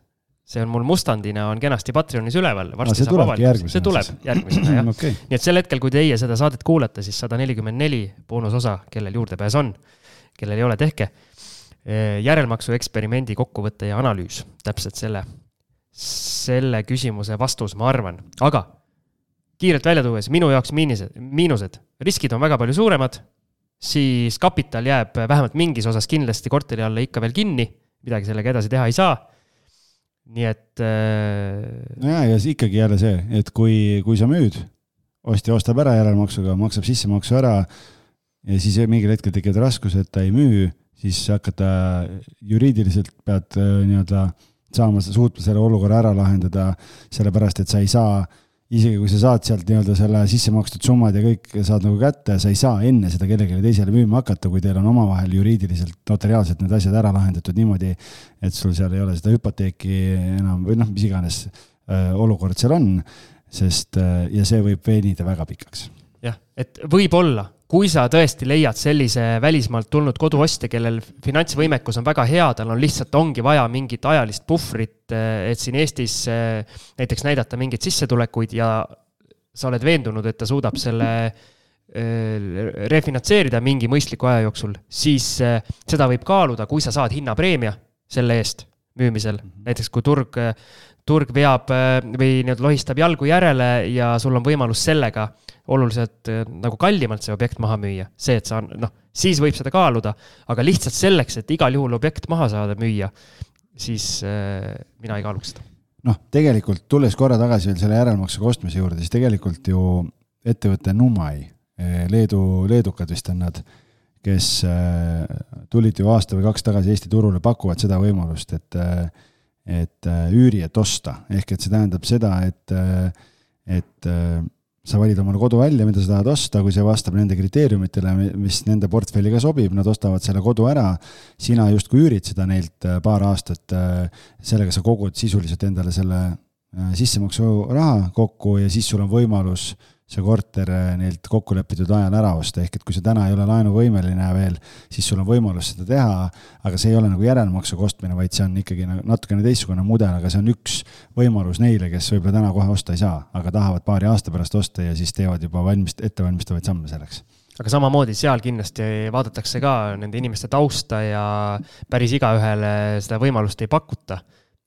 C: See on mul mustandina, on kenasti Patreonis üleval,
D: saab avalikult,
C: see tuleb järgmisena jah. Okay.. nii et sel hetkel, kui teie seda saadet kuulate, siis sada nelikümmend neli boonusosa, kellel juurdepääs on, kellel ei ole, tehke. Järelmaksu eksperimendi kokkuvõte ja analüüs, täpselt selle, selle küsimuse vastus, ma arvan, aga kiirelt välja tuues, minu jaoks miinised, miinused, riskid on väga palju suuremad, siis kapital jääb vähemalt mingis osas kindlasti korteri alla ikka veel kinni, midagi sellega edasi teha ei saa. Nii et äh....
D: ja, ja ikkagi jälle see, et kui, kui sa müüd, ostja ostab ära järelmaksuga, maksab sissemaksu ära ja siis mingil hetkel tekivad raskused, ta ei müü, siis hakata juriidiliselt pead äh, nii-öelda saama, suutma selle olukorra ära lahendada, sellepärast et sa ei saa isegi kui sa saad sealt nii-öelda selle sisse makstud summad ja kõik saad nagu kätte, sa ei saa enne seda kellelegi teisele müüma hakata, kui teil on omavahel juriidiliselt, notariaalselt need asjad ära lahendatud niimoodi, et sul seal ei ole seda hüpoteeki enam või noh, mis iganes äh, olukord seal on, sest äh, ja see võib venida väga pikaks.
C: jah, et võib-olla kui sa tõesti leiad sellise välismaalt tulnud koduostja, kellel finantsvõimekus on väga hea, tal on lihtsalt, ongi vaja mingit ajalist puhvrit, eh, et siin Eestis eh, näiteks näidata mingeid sissetulekuid ja sa oled veendunud, et ta suudab selle eh, refinantseerida mingi mõistliku aja jooksul, siis seda võib kaaluda, kui sa saad hinnapreemia selle eest müümisel. Mhm. näiteks kui turg, turg veab või nii-öelda lohistab jalgu järele ja sul on võimalus sellega oluliselt eh, nagu kallimalt see objekt maha müüa. see, et sa noh, siis võib seda kaaluda, aga lihtsalt selleks, et igal juhul objekt maha saada, müüa, siis äh, mina ei kaaluks seda.
D: noh, tegelikult tulles korra tagasi veel selle järelmaksuga ostmise juurde, siis tegelikult ju ettevõte Numai, eh, Leedu, leedukad vist on nad, kes tulid ju aasta või kaks tagasi Eesti turule, pakuvad seda võimalust, et et üüri, et osta, ehk et see tähendab seda, et, et sa valid omale kodu välja, mida sa tahad osta, kui see vastab nende kriteeriumitele, mis nende portfelli ka sobib, nad ostavad selle kodu ära, sina justkui üürid seda neilt äh, paar aastat, äh, sellega sa kogud sisuliselt endale selle äh, sissemaksuraha kokku ja siis sul on võimalus äh, see korter eh, neilt kokku lepitud ajal ära osta, ehk et kui sa täna ei ole laenuvõimeline veel, siis sul on võimalus seda teha, aga see ei ole nagu järelmaksuga ostmine, vaid see on ikkagi nagu natukene teistsugune mudel, aga see on üks võimalus neile, kes võib-olla täna kohe osta ei saa, aga tahavad paari aasta pärast osta ja siis teevad juba valmis, ettevalmistavaid samme selleks.
C: Aga samamoodi seal kindlasti vaadatakse ka nende inimeste tausta ja päris igaühele seda võimalust ei pakuta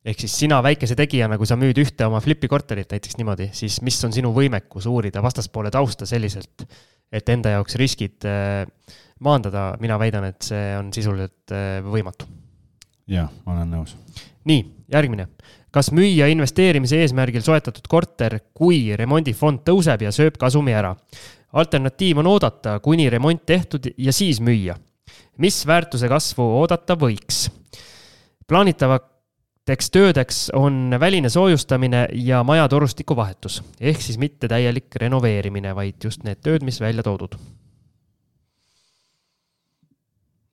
C: ehk siis sina väikese tegijana, kui sa müüd ühte oma flipi korterit näiteks niimoodi, siis mis on sinu võimekus uurida vastaspoole tausta selliselt, et enda jaoks riskid äh, maandada, mina väidan, et see on sisuliselt äh, võimatu.
D: jah, ma olen nõus.
C: nii, järgmine. kas müüa investeerimise eesmärgil soetatud korter, kui remondifond tõuseb ja sööb kasumi ära? alternatiiv on oodata, kuni remont tehtud ja siis müüa. mis väärtuse kasvu oodata võiks? plaanitava Teeks töödeks on väline soojustamine ja majatorustiku vahetus, ehk siis mitte täielik renoveerimine, vaid just need tööd, mis välja toodud.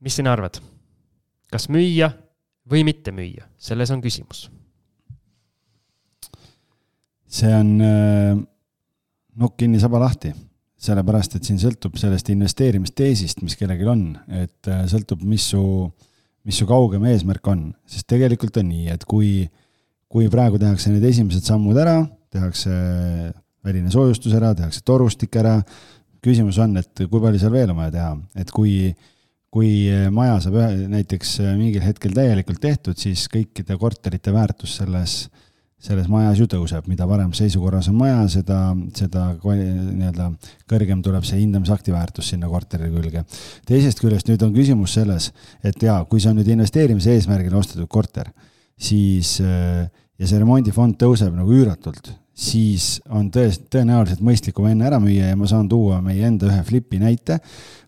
C: mis sina arvad? kas müüa või mitte müüa, selles on küsimus.
D: see on äh, nokk kinni, saba lahti, sellepärast et siin sõltub sellest investeerimisteesist, mis kellelgi on, et äh, sõltub, mis su äh, mis su kaugem eesmärk on, sest tegelikult on nii, et kui, kui praegu tehakse need esimesed sammud ära, tehakse väline soojustus ära, tehakse torustik ära, küsimus on, et kui palju seal veel on vaja teha, et kui, kui maja saab ühe, näiteks mingil hetkel täielikult tehtud, siis kõikide korterite väärtus selles äh, selles majas ju tõuseb, mida parem seisukorras on maja, seda, seda nii-öelda kõrgem tuleb see hindamisakti väärtus sinna korteri külge. teisest küljest nüüd on küsimus selles, et jaa, kui see on nüüd investeerimise eesmärgil ostetud korter, siis äh, ja see remondifond tõuseb nagu üüratult, siis on tõest-, tõenäoliselt mõistlikum enne ära müüa ja ma saan tuua meie enda ühe flipi näite,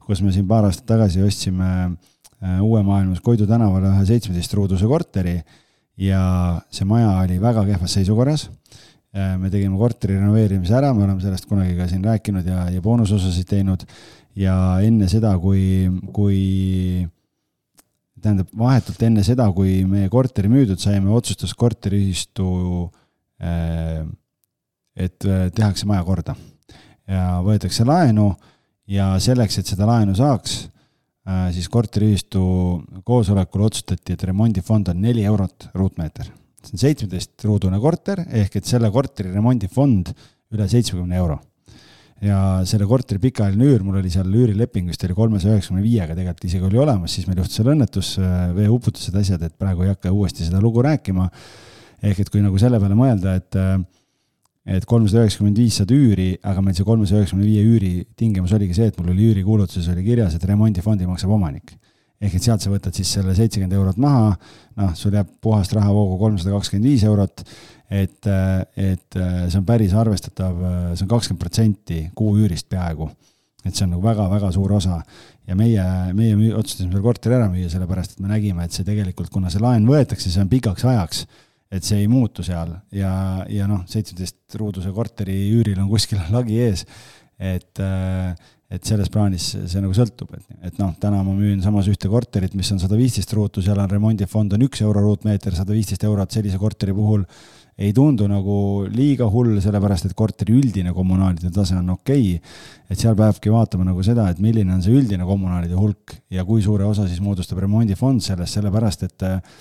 D: kus me siin paar aastat tagasi ostsime äh, Uue Maailmas Koidu tänavale ühe seitsmeteist ruuduse korteri ja see maja oli väga kehvas seisukorras. me tegime korteri renoveerimise ära, me oleme sellest kunagi ka siin rääkinud ja, ja boonusosasid teinud ja enne seda, kui, kui tähendab, vahetult enne seda, kui meie korteri müüdud saime, otsustas korteriühistu, äh, et äh, tehakse maja korda ja võetakse laenu ja selleks, et seda laenu saaks, äh, siis korteriühistu koosolekul otsustati, et remondifond on neli eurot ruutmeeter. see on seitsmeteistruudune korter, ehk et selle korteri remondifond üle seitsmekümne euro ja selle korteri pikaajaline üür, mul oli seal üürileping vist oli kolmesaja üheksakümne viiega tegelikult isegi oli olemas, siis meil juhtus seal õnnetus, veeuputused, asjad, et praegu ei hakka uuesti seda lugu rääkima. ehk et kui nagu selle peale mõelda, et et kolmsada üheksakümmend viis saad üüri, aga meil see kolmesaja üheksakümne viie üüri tingimus oligi see, et mul oli üürikuulutuses oli kirjas, et remondifondi maksab omanik. ehk et sealt sa võtad siis selle seitsekümmend eurot maha, noh, sul jääb puhast rahavoogu kolmsada kakskümmend viis eurot et, et see on päris arvestatav, see on kakskümmend protsenti kuu üürist peaaegu. et see on nagu väga-väga suur osa ja meie, meie otsustasime selle korteri ära müüa, sellepärast et me nägime, et see tegelikult, kuna see laen võetakse, see on pikaks ajaks, et see ei muutu seal. Ja, ja noh, seitsmeteist ruuduse korteri üüril on kuskil lagi ees, et et selles plaanis see nagu sõltub, et, et noh, täna ma müün samas ühte korterit, mis on sada viisteist ruutu, seal on remondifond on üks euro ruutmeeter, sada viisteist eurot sellise korteri puhul ei tundu nagu liiga hull, sellepärast et korteri üldine kommunaalide tase on okei. Okay.. et seal peabki vaatama nagu seda, et milline on see üldine kommunaalide hulk ja kui suure osa siis moodustab remondifond sellest, sellepärast et äh,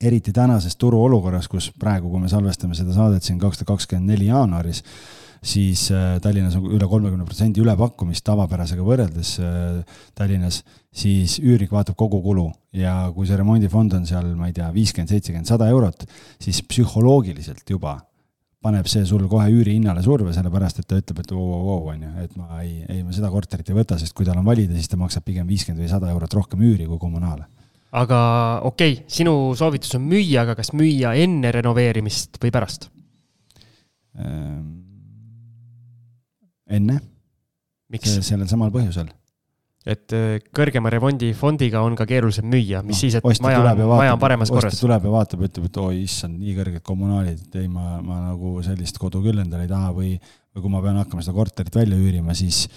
D: eriti tänases turuolukorras, kus praegu, kui me salvestame seda saadet siin kaks tuhat kakskümmend neli jaanuaris, siis äh, Tallinnas on üle kolmekümne protsendi ülepakkumist tavapärasega võrreldes äh, Tallinnas, siis üürnik vaatab kogu kulu ja kui see remondifond on seal, ma ei tea, viiskümmend, seitsekümmend, sada eurot, siis psühholoogiliselt juba paneb see sul kohe üürihinnale surve, sellepärast et ta ütleb, et vau-vau-vau, on ju, et ma ei, ei ma seda korterit ei võta, sest kui tal on valida, siis ta maksab pigem viiskümmend või sada eurot rohkem üüri kui kommunaale.
C: Aga okei okay,, sinu soovitus on müüa, aga kas müüa enne renoveerimist või pärast
D: ähm,? enne. sellel samal põhjusel.
C: et äh, kõrgema remondifondiga on ka keerulisem müüa, mis no, siis, et maja, maja on paremas korras.
D: tuleb ja vaatab, ütleb, et oi issand, nii kõrged kommunaalid, et ei, ma, ma nagu sellist kodu küll endale ei taha või, või kui ma pean hakkama seda korterit välja üürima, siis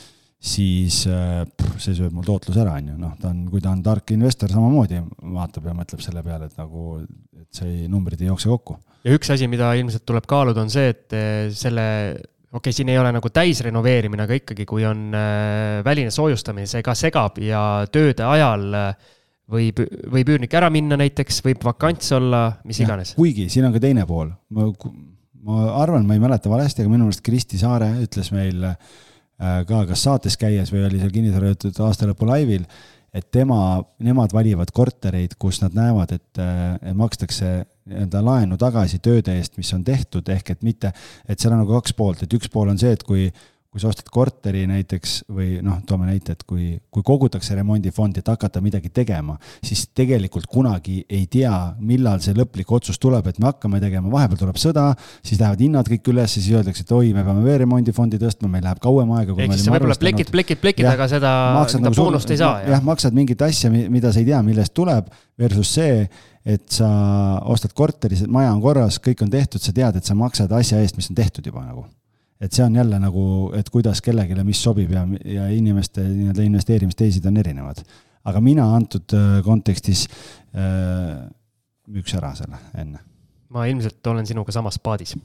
D: siis äh, pff, see sööb mul tootluse ära, on ju, noh, ta on, kui ta on tark investor, samamoodi vaatab ja mõtleb selle peale, et nagu, et see numbrid ei jookse kokku.
C: ja üks asi, mida ilmselt tuleb kaaluda, on see, et äh, selle okei okay,, siin ei ole nagu täisrenoveerimine, aga ikkagi, kui on äh, väline soojustamine, see ka segab ja tööde ajal võib, võib üürnik ära minna näiteks, võib vakants olla, mis iganes.
D: kuigi siin on ka teine pool, ma, ma arvan, ma ei mäleta valesti, aga minu meelest Kristi Saare ütles meil äh, ka kas saates käies või oli seal kinnisvarajutud aastalõpu laivil, et tema, nemad valivad kortereid, kus nad näevad, et, et makstakse nii-öelda laenu tagasi tööde eest, mis on tehtud, ehk et mitte, et seal on nagu kaks poolt, et üks pool on see, et kui kui sa ostad korteri näiteks või noh, toome näite, et kui, kui kogutakse remondifondi, et hakata midagi tegema, siis tegelikult kunagi ei tea, millal see lõplik otsus tuleb, et me hakkame tegema, vahepeal tuleb sõda, siis lähevad hinnad kõik üles, siis öeldakse, et oi, me peame veel remondifondi tõstma, meil läheb kauem aega.
C: ehk siis sa võib-olla plekid, plekid, plekid, aga seda, seda nagu boonust ei saa.
D: jah, maksad mingit asja, mida sa ei tea, millest tuleb, versus see, et sa ostad korteri, maja on korras, kõik on tehtud, sa tead, et sa maksad asja eest, mis on tehtud juba nagu et see on jälle nagu, et kuidas kellelegi, mis sobib ja, ja inimeste nii-öelda investeerimisteisid on erinevad. aga mina antud äh, kontekstis äh, müüks ära selle enne.
C: ma ilmselt olen sinuga samas paadis.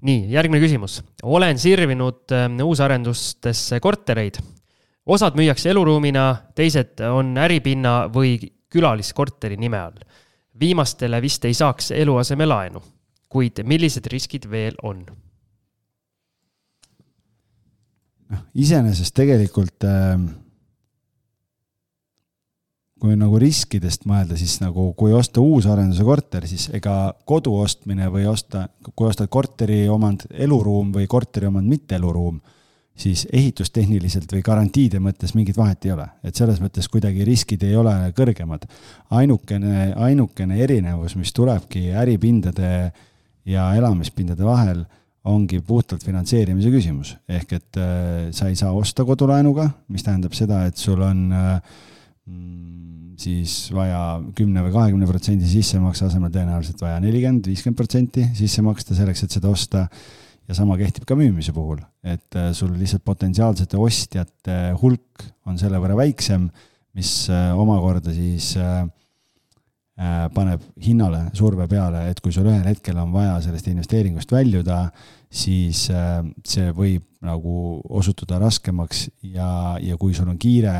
C: nii, järgmine küsimus. olen sirvinud äh, uusarendustesse kortereid. osad müüakse eluruumina, teised on äripinna või külaliskorteri nime all. viimastele vist ei saaks eluasemelaenu, kuid millised riskid veel on?
D: Noh, iseenesest tegelikult äh, kui nagu riskidest mõelda, siis nagu kui osta uusarenduse korter, siis ega kodu ostmine või osta, kui ostad korteri omand eluruum või korteri omand mitte eluruum, siis ehitustehniliselt või garantiide mõttes mingit vahet ei ole, et selles mõttes kuidagi riskid ei ole kõrgemad. ainukene, ainukene erinevus, mis tulebki äripindade ja elamispindade vahel ongi puhtalt finantseerimise küsimus, ehk et äh, sa ei saa osta kodulaenuga, mis tähendab seda, et sul on äh, mm, siis vaja kümne või kahekümne protsendi sissemakse asemel tõenäoliselt vaja nelikümmend, viiskümmend protsenti sisse maksta selleks, et seda osta. ja sama kehtib ka müümise puhul, et sul lihtsalt potentsiaalsete ostjate hulk on selle võrra väiksem, mis omakorda siis äh, Äh, paneb hinnale surve peale, et kui sul ühel hetkel on vaja sellest investeeringust väljuda, siis äh, see võib nagu osutuda raskemaks ja, ja kui sul on kiire,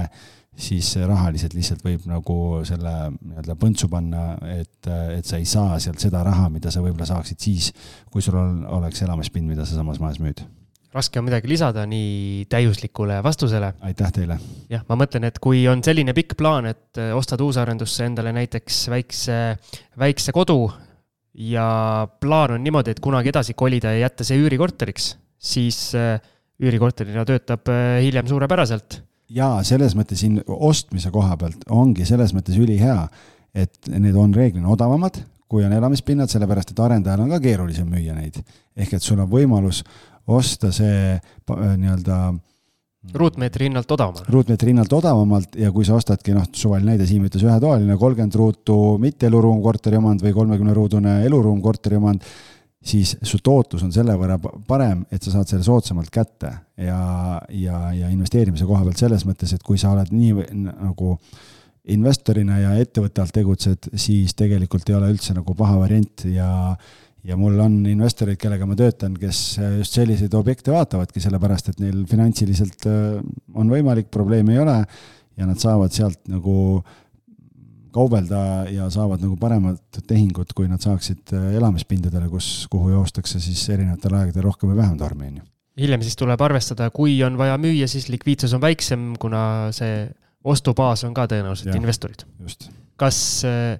D: siis rahaliselt lihtsalt võib nagu selle nii-öelda põntsu panna, et, et sa ei saa sealt seda raha, mida sa võib-olla saaksid siis, kui sul on, oleks elamispind, mida sa samas majas müüd
C: raske on midagi lisada nii täiuslikule vastusele.
D: aitäh teile!
C: jah, ma mõtlen, et kui on selline pikk plaan, et äh, ostad uusarendusse endale näiteks väikse, väikse kodu ja plaan on niimoodi, et kunagi edasi kolida ja jätta see üürikorteriks, siis äh, üürikorterina töötab äh, hiljem suurepäraselt.
D: jaa, selles mõttes siin ostmise koha pealt ongi selles mõttes ülihea, et need on reeglina odavamad, kui on elamispinnad, sellepärast et arendajal on ka keerulisem müüa neid. ehk et sul on võimalus osta see äh, nii-öelda
C: ruutmeetri hinnalt odavamalt.
D: ruutmeetri hinnalt odavamalt ja kui sa ostadki, noh, suvaline näide, Siim ütles ühetoaline, kolmkümmend ruutu mitte eluruum korteri omand või kolmekümne ruudune eluruum korteri omand, siis su tootlus on selle võrra parem, et sa saad selle soodsamalt kätte ja, ja, ja investeerimise koha pealt selles mõttes, et kui sa oled nii nagu investorina ja ettevõtte alt tegutsed, siis tegelikult ei ole üldse nagu paha variant ja ja mul on investoreid, kellega ma töötan, kes just selliseid objekte vaatavadki, sellepärast et neil finantsiliselt äh, on võimalik, probleemi ei ole ja nad saavad sealt nagu kaubelda ja saavad nagu paremat tehingut, kui nad saaksid äh, elamispindadele, kus, kuhu joostakse siis erinevatel aegadel rohkem või vähem tormi, on ju.
C: hiljem siis tuleb arvestada, kui on vaja müüa, siis likviidsus on väiksem, kuna see ostubaas on ka tõenäoliselt ja, investorid. kas äh,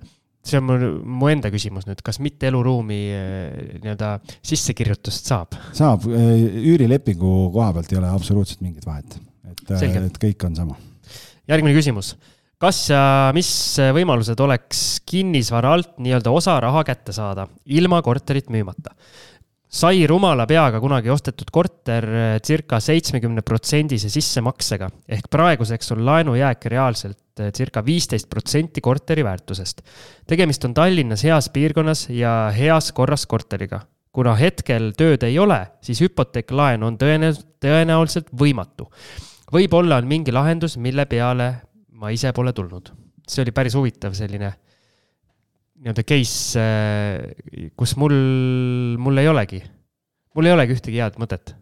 C: see on mul, mu enda küsimus nüüd, kas mitte eluruumi eh, nii-öelda sissekirjutust saab?
D: saab, eh, üürilepingu koha pealt ei ole absoluutselt mingit vahet, et, eh, et kõik on sama.
C: järgmine küsimus. kas ja mis võimalused oleks kinnisvara alt nii-öelda osa raha kätte saada, ilma korterit müümata? sai rumala peaga kunagi ostetud korter circa seitsmekümne protsendise sissemaksega ehk praeguseks on laenujääk reaalselt eh, circa viisteist protsenti korteri väärtusest. tegemist on Tallinnas heas piirkonnas ja heas korras korteriga. kuna hetkel tööd ei ole, siis hüpoteeklaen on tõenäoliselt, tõenäoliselt võimatu. võib-olla on mingi lahendus, mille peale ma ise pole tulnud. see oli päris huvitav selline nii-öelda case, äh, kus mul, mul ei olegi, mul ei olegi ühtegi head mõtet.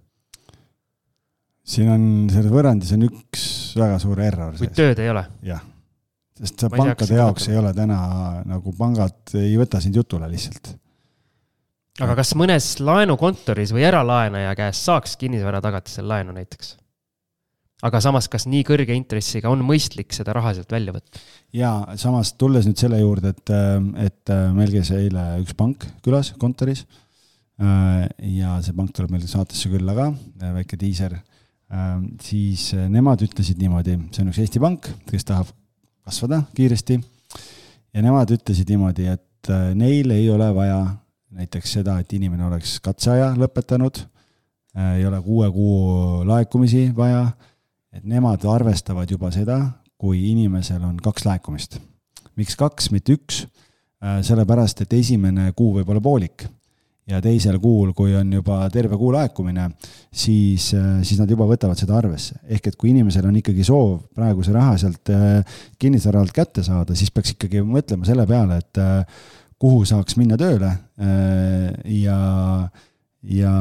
D: siin on, selles võrrandis on üks väga suur error.
C: kuid tööd ei ole?
D: jah, sest pankade jaoks ei ole täna nagu pangad ei võta sind jutule lihtsalt.
C: aga kas mõnes laenukontoris või eralaenaja käest saaks kinnisvaratagatisel laenu näiteks? aga samas, kas nii kõrge intressiga on mõistlik seda raha sealt välja võtta?
D: jaa, samas tulles nüüd selle juurde, et, et meil käis eile üks pank külas kontoris ja see pank tuleb meil saatesse külla ka, väike diiser, siis nemad ütlesid niimoodi, see on üks Eesti pank, kes tahab kasvada kiiresti ja nemad ütlesid niimoodi, et neil ei ole vaja näiteks seda, et inimene oleks katseaja lõpetanud, ei ole kuue kuu laekumisi vaja et nemad arvestavad juba seda, kui inimesel on kaks laekumist. miks kaks, mitte üks? Äh, sellepärast, et esimene kuu võib olla poolik ja teisel kuul, kui on juba terve kuu laekumine, siis, äh, siis nad juba võtavad seda arvesse. ehk et kui inimesel on ikkagi soov praegu see raha sealt äh, kinnisvara alt kätte saada, siis peaks ikkagi mõtlema selle peale, et kuhu saaks minna tööle ja, ja,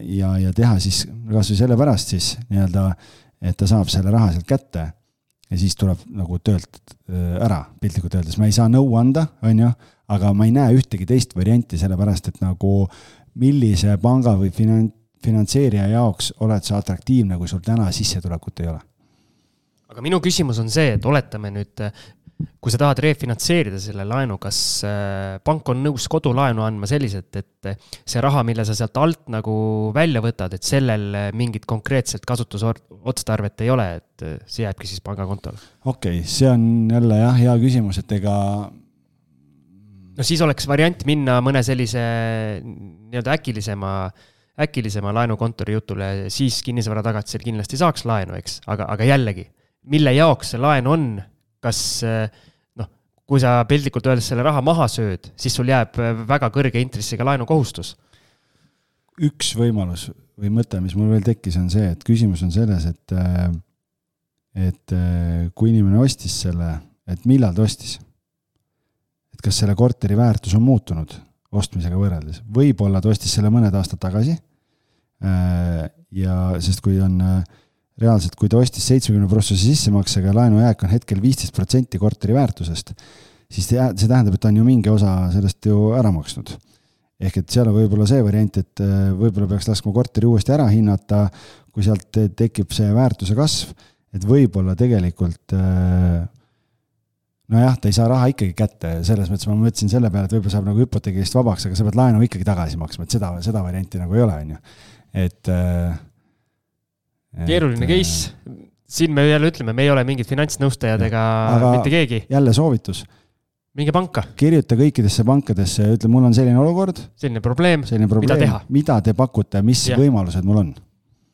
D: ja, ja teha siis kasvõi sellepärast siis nii-öelda et ta saab selle raha sealt kätte ja siis tuleb nagu töölt äh, ära, piltlikult öeldes, ma ei saa nõu anda, on ju, aga ma ei näe ühtegi teist varianti, sellepärast et nagu millise panga või finan-, finantseerija jaoks oled sa atraktiivne, kui sul täna sissetulekut ei ole?
C: aga minu küsimus on see, et oletame nüüd kui sa tahad refinantseerida selle laenu, kas äh, pank on nõus kodulaenu andma selliselt, et see raha, mille sa sealt alt nagu välja võtad, et sellel mingit konkreetset kasutusotstarvet ei ole, et see jääbki siis pangakontole?
D: okei okay,, see on jälle jah, hea küsimus, et ega
C: no siis oleks variant minna mõne sellise nii-öelda äkilisema, äkilisema laenukontori jutule, siis kinnisvaratagatisel kindlasti saaks laenu, eks, aga, aga jällegi, mille jaoks see laen on kas äh, kui sa piltlikult öeldes selle raha maha sööd, siis sul jääb väga kõrge intressiga laenukohustus.
D: üks võimalus või mõte, mis mul veel tekkis, on see, et küsimus on selles, et, et kui inimene ostis selle, et millal ta ostis? Et kas selle korteri väärtus on muutunud ostmisega võrreldes, võib-olla ta ostis selle mõned aastad tagasi. ja sest kui on reaalselt, kui ta ostis seitsmekümne protsessi sissemaksega ja laenujääk on hetkel viisteist protsenti korteri väärtusest, siis see tähendab, et ta on ju mingi osa sellest ju ära maksnud. ehk et seal on võib-olla see variant, et äh, võib-olla peaks laskma korteri uuesti ära hinnata, kui sealt tekib see väärtuse kasv, et võib-olla tegelikult äh, nojah, ta ei saa raha ikkagi kätte, selles mõttes ma mõtlesin selle peale, et võib-olla saab nagu hüpoteegist vabaks, aga sa pead laenu ikkagi tagasi maksma, et seda, seda varianti nagu ei ole, on ju. et äh,
C: keeruline äh, case, siin me jälle ütleme, me ei ole mingid finantsnõustajad ega mitte keegi.
D: jälle soovitus.
C: minge panka.
D: kirjuta kõikidesse pankadesse ja ütle, mul on selline olukord.
C: selline probleem,
D: selline probleem, mida teha. mida te pakute, mis ja. võimalused mul on?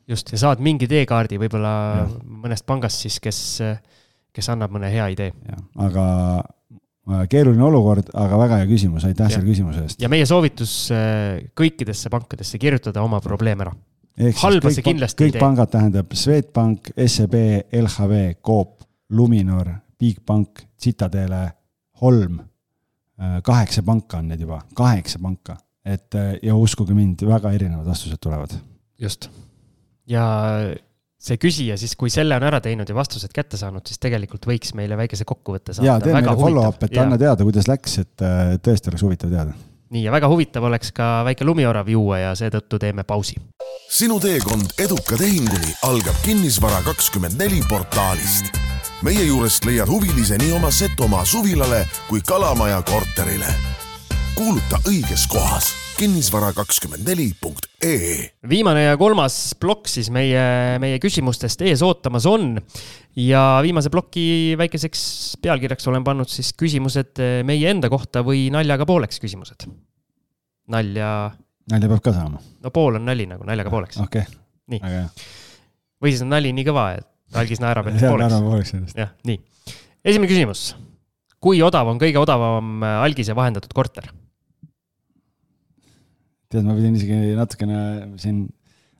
C: just, ja saad mingi teekaardi võib-olla mõnest pangast siis, kes, kes annab mõne hea idee.
D: aga äh, keeruline olukord, aga väga hea küsimus, aitäh selle küsimuse eest.
C: ja meie soovitus äh, kõikidesse pankadesse kirjutada oma probleem ära halba see kindlasti
D: kõik ei tee. kõik pangad tähendab Swedbank, SEB, LHV, Coop, Luminor, Bigbank, Citadele, Holm. Äh, kaheksa panka on need juba, kaheksa panka, et ja uskuge mind, väga erinevad vastused tulevad.
C: just. ja see küsija siis, kui selle on ära teinud ja vastused kätte saanud, siis tegelikult võiks meile väikese kokkuvõtte saada.
D: ja tee meile follow-up, et anna teada, kuidas läks, et äh, tõesti oleks huvitav teada
C: nii, ja väga huvitav oleks ka väike lumiorav juua ja seetõttu teeme pausi.
A: sinu teekond eduka tehinguni algab Kinnisvara kakskümmend neli portaalist. meie juurest leiad huvilise nii oma Setomaa suvilale kui Kalamaja korterile. Kuuluta õiges kohas kinnisvara kakskümmend neli punkt ee.
C: viimane ja kolmas plokk siis meie, meie küsimustest ees ootamas on ja viimase ploki väikeseks pealkirjaks olen pannud siis küsimused meie enda kohta või naljaga pooleks küsimused. nalja.
D: nalja peab ka saama.
C: no pool on nali nagu naljaga pooleks.
D: okei okay.,
C: väga hea. või siis on nali nii kõva, et algis naerab ennast pooleks.
D: pooleks ennast.
C: jah, nii. esimene küsimus. kui odav on kõige odavam algise vahendatud korter?
D: Tead, ma pidin isegi natukene siin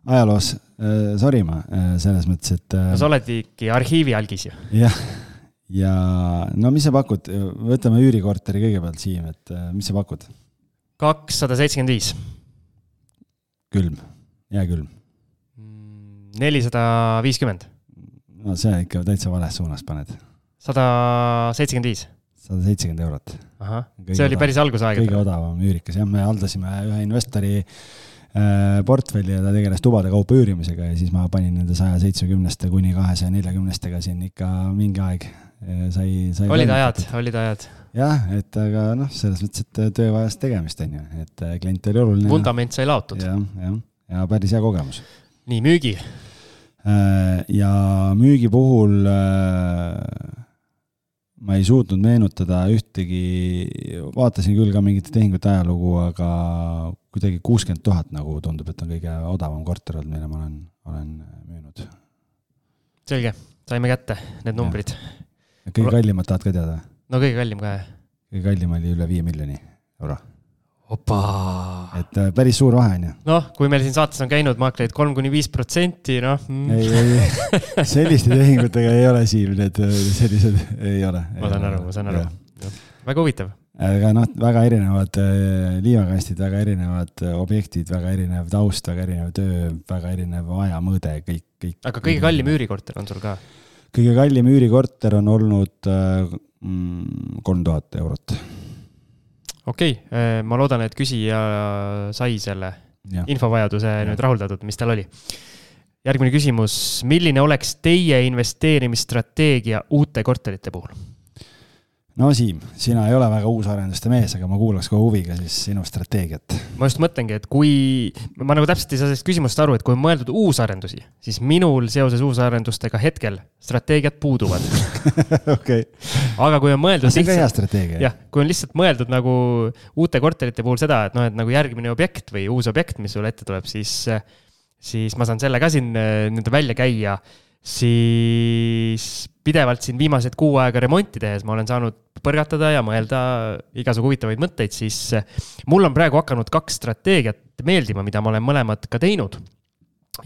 D: ajaloos äh, sorima äh, selles mõttes, et äh,.
C: no sa oledki arhiivialgis ju.
D: jah, ja no mis sa pakud, võtame üürikorteri kõigepealt, Siim, et äh, mis sa pakud?
C: kakssada seitsekümmend viis.
D: külm, hea külm.
C: nelisada viiskümmend.
D: no see ikka täitsa vales suunas paned.
C: sada seitsekümmend viis.
D: Sada seitsekümmend eurot.
C: see oli päris algusaegadel.
D: kõige odavam üürikas, jah, me haldasime ühe investori äh, Äh, portfelli ja ta tegeles tubade kaupa üürimisega ja siis ma panin nende saja seitsmekümneste kuni kahesaja neljakümnestega siin ikka mingi aeg sai, sai.
C: olid ajad, olid ajad.
D: jah, et aga noh, selles mõttes, et töö vajas tegemist, on ju, et äh, klient oli oluline.
C: vundament sai laotud.
D: jah, jah, ja päris hea kogemus.
C: nii, müügi.
D: Äh, ja müügi puhul äh, ma ei suutnud meenutada ühtegi, vaatasin küll ka mingite tehingute ajalugu, aga kuidagi kuuskümmend tuhat nagu tundub, et on kõige odavam korter olnud, mille ma olen, olen müünud.
C: selge, saime kätte need numbrid.
D: kõige kallimat tahad ka teada?
C: no kõige kallim ka, jah.
D: kõige kallim oli üle viie miljoni euro. Et äh, päris suur vahe on ju.
C: noh, kui meil siin saates on käinud maaklerid kolm kuni viis protsenti, noh
D: mm.. ei, ei, selliste tehingutega ei ole siin need äh, sellised, ei ole.
C: ma saan aru, ma saan aru. väga huvitav.
D: aga noh, väga erinevad äh, liivakastid, väga erinevad objektid, väga erinev taust, väga erinev töö, väga erinev ajamõõde, kõik, kõik.
C: aga kõige kallim üürikorter on sul ka?
D: kõige kallim üürikorter on olnud mm, kolm tuhat eurot
C: okei okay,, äh, ma loodan, et küsija sai selle ja. infovajaduse ja. nüüd rahuldatud, mis tal oli. järgmine küsimus, milline oleks teie investeerimisstrateegia uute korterite puhul?
D: No Siim, sina ei ole väga uusarenduste mees, aga ma kuulaks kohe huviga siis sinu strateegiat. ma
C: just mõtlengi, et kui, ma nagu täpselt ei saa sellest küsimusest aru, et kui on mõeldud uusarendusi, siis minul seoses uusarendustega hetkel strateegiad puuduvad
D: okei.
C: aga kui on mõeldud.
D: see on ka hea strateegia.
C: jah, kui on lihtsalt mõeldud nagu uute korterite puhul seda, et noh, et nagu järgmine objekt või uus objekt, mis sulle ette tuleb, siis, siis ma saan selle ka siin äh, nii-öelda välja käia siis pidevalt siin viimased kuu aega remonti tehes ma olen saanud põrgatada ja mõelda igasugu huvitavaid mõtteid, siis mul on praegu hakanud kaks strateegiat meeldima, mida ma olen mõlemad ka teinud.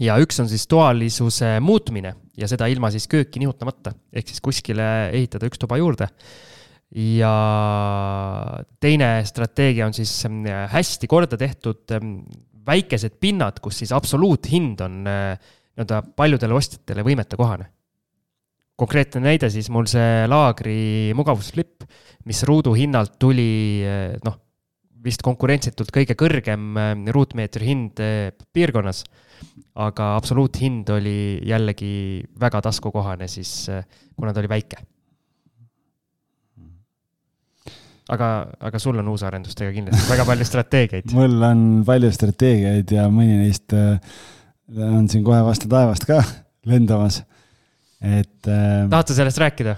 C: ja üks on siis toalisuse muutmine ja seda ilma siis kööki nihutamata, ehk siis kuskile ehitada üks tuba juurde ja teine strateegia on siis hästi korda tehtud väikesed pinnad, kus siis absoluuthind on nii-öelda paljudele ostjatele võimetekohane. konkreetne näide siis mul see laagri mugavusflip, mis ruuduhinnalt tuli noh, vist konkurentsitult kõige kõrgem eh, ruutmeetri hind eh, piirkonnas. aga absoluuthind oli jällegi väga taskukohane siis, eh, kuna ta oli väike aga, aga sul on uusarendustega kindlasti väga palju strateegiaid
D: mul on palju strateegiaid ja mõni neist äh, on siin kohe vastu taevast ka lendamas, et äh,.
C: tahad sa sellest rääkida?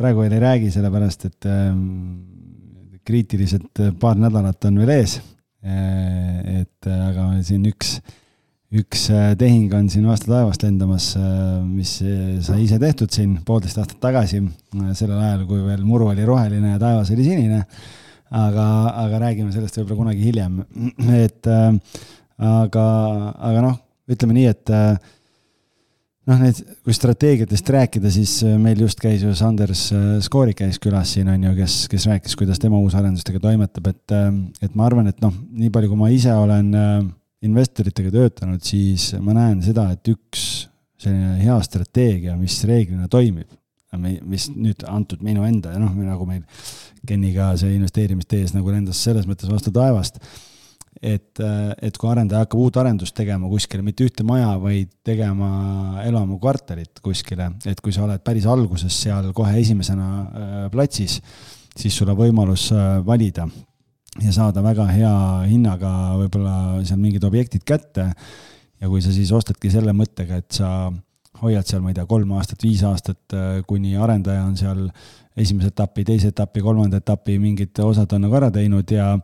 D: praegu veel ei räägi, sellepärast et äh, kriitilised paar nädalat on veel ees. Äh, et äh, aga siin üks, üks äh, tehing on siin vastu taevast lendamas, mis sai ise tehtud siin poolteist aastat tagasi, sellel ajal, kui veel muru oli roheline ja taevas oli sinine. aga, aga räägime sellest võib-olla kunagi hiljem, et aga, aga noh ütleme nii, et äh, noh, need, kui strateegiatest rääkida, siis äh, meil just käis ju Sanders äh, Skoorik käis külas siin, on ju, kes, kes rääkis, kuidas tema uusarendustega toimetab, et, et ma arvan, et noh, nii palju, kui ma ise olen investoritega töötanud, siis ma näen seda, et üks selline hea strateegia, mis reeglina toimib, mis nüüd antud minu enda ja noh, nagu meil Keniga see investeerimistees nagu lendas selles mõttes vastu taevast et, äh, et kui arendaja hakkab uut arendust tegema kuskile, mitte ühte maja, vaid tegema elamukvartalit kuskile, et kui sa oled päris alguses seal kohe esimesena äh, platsis, siis sul on võimalus äh, valida ja saada väga hea hinnaga võib-olla seal mingid objektid kätte. ja kui sa siis ostadki selle mõttega, et sa hoiad seal, ma ei tea, kolm aastat, viis aastat, kuni arendaja on seal esimese etapi, teise etapi, kolmanda etapi mingid osad on nagu ära teinud ja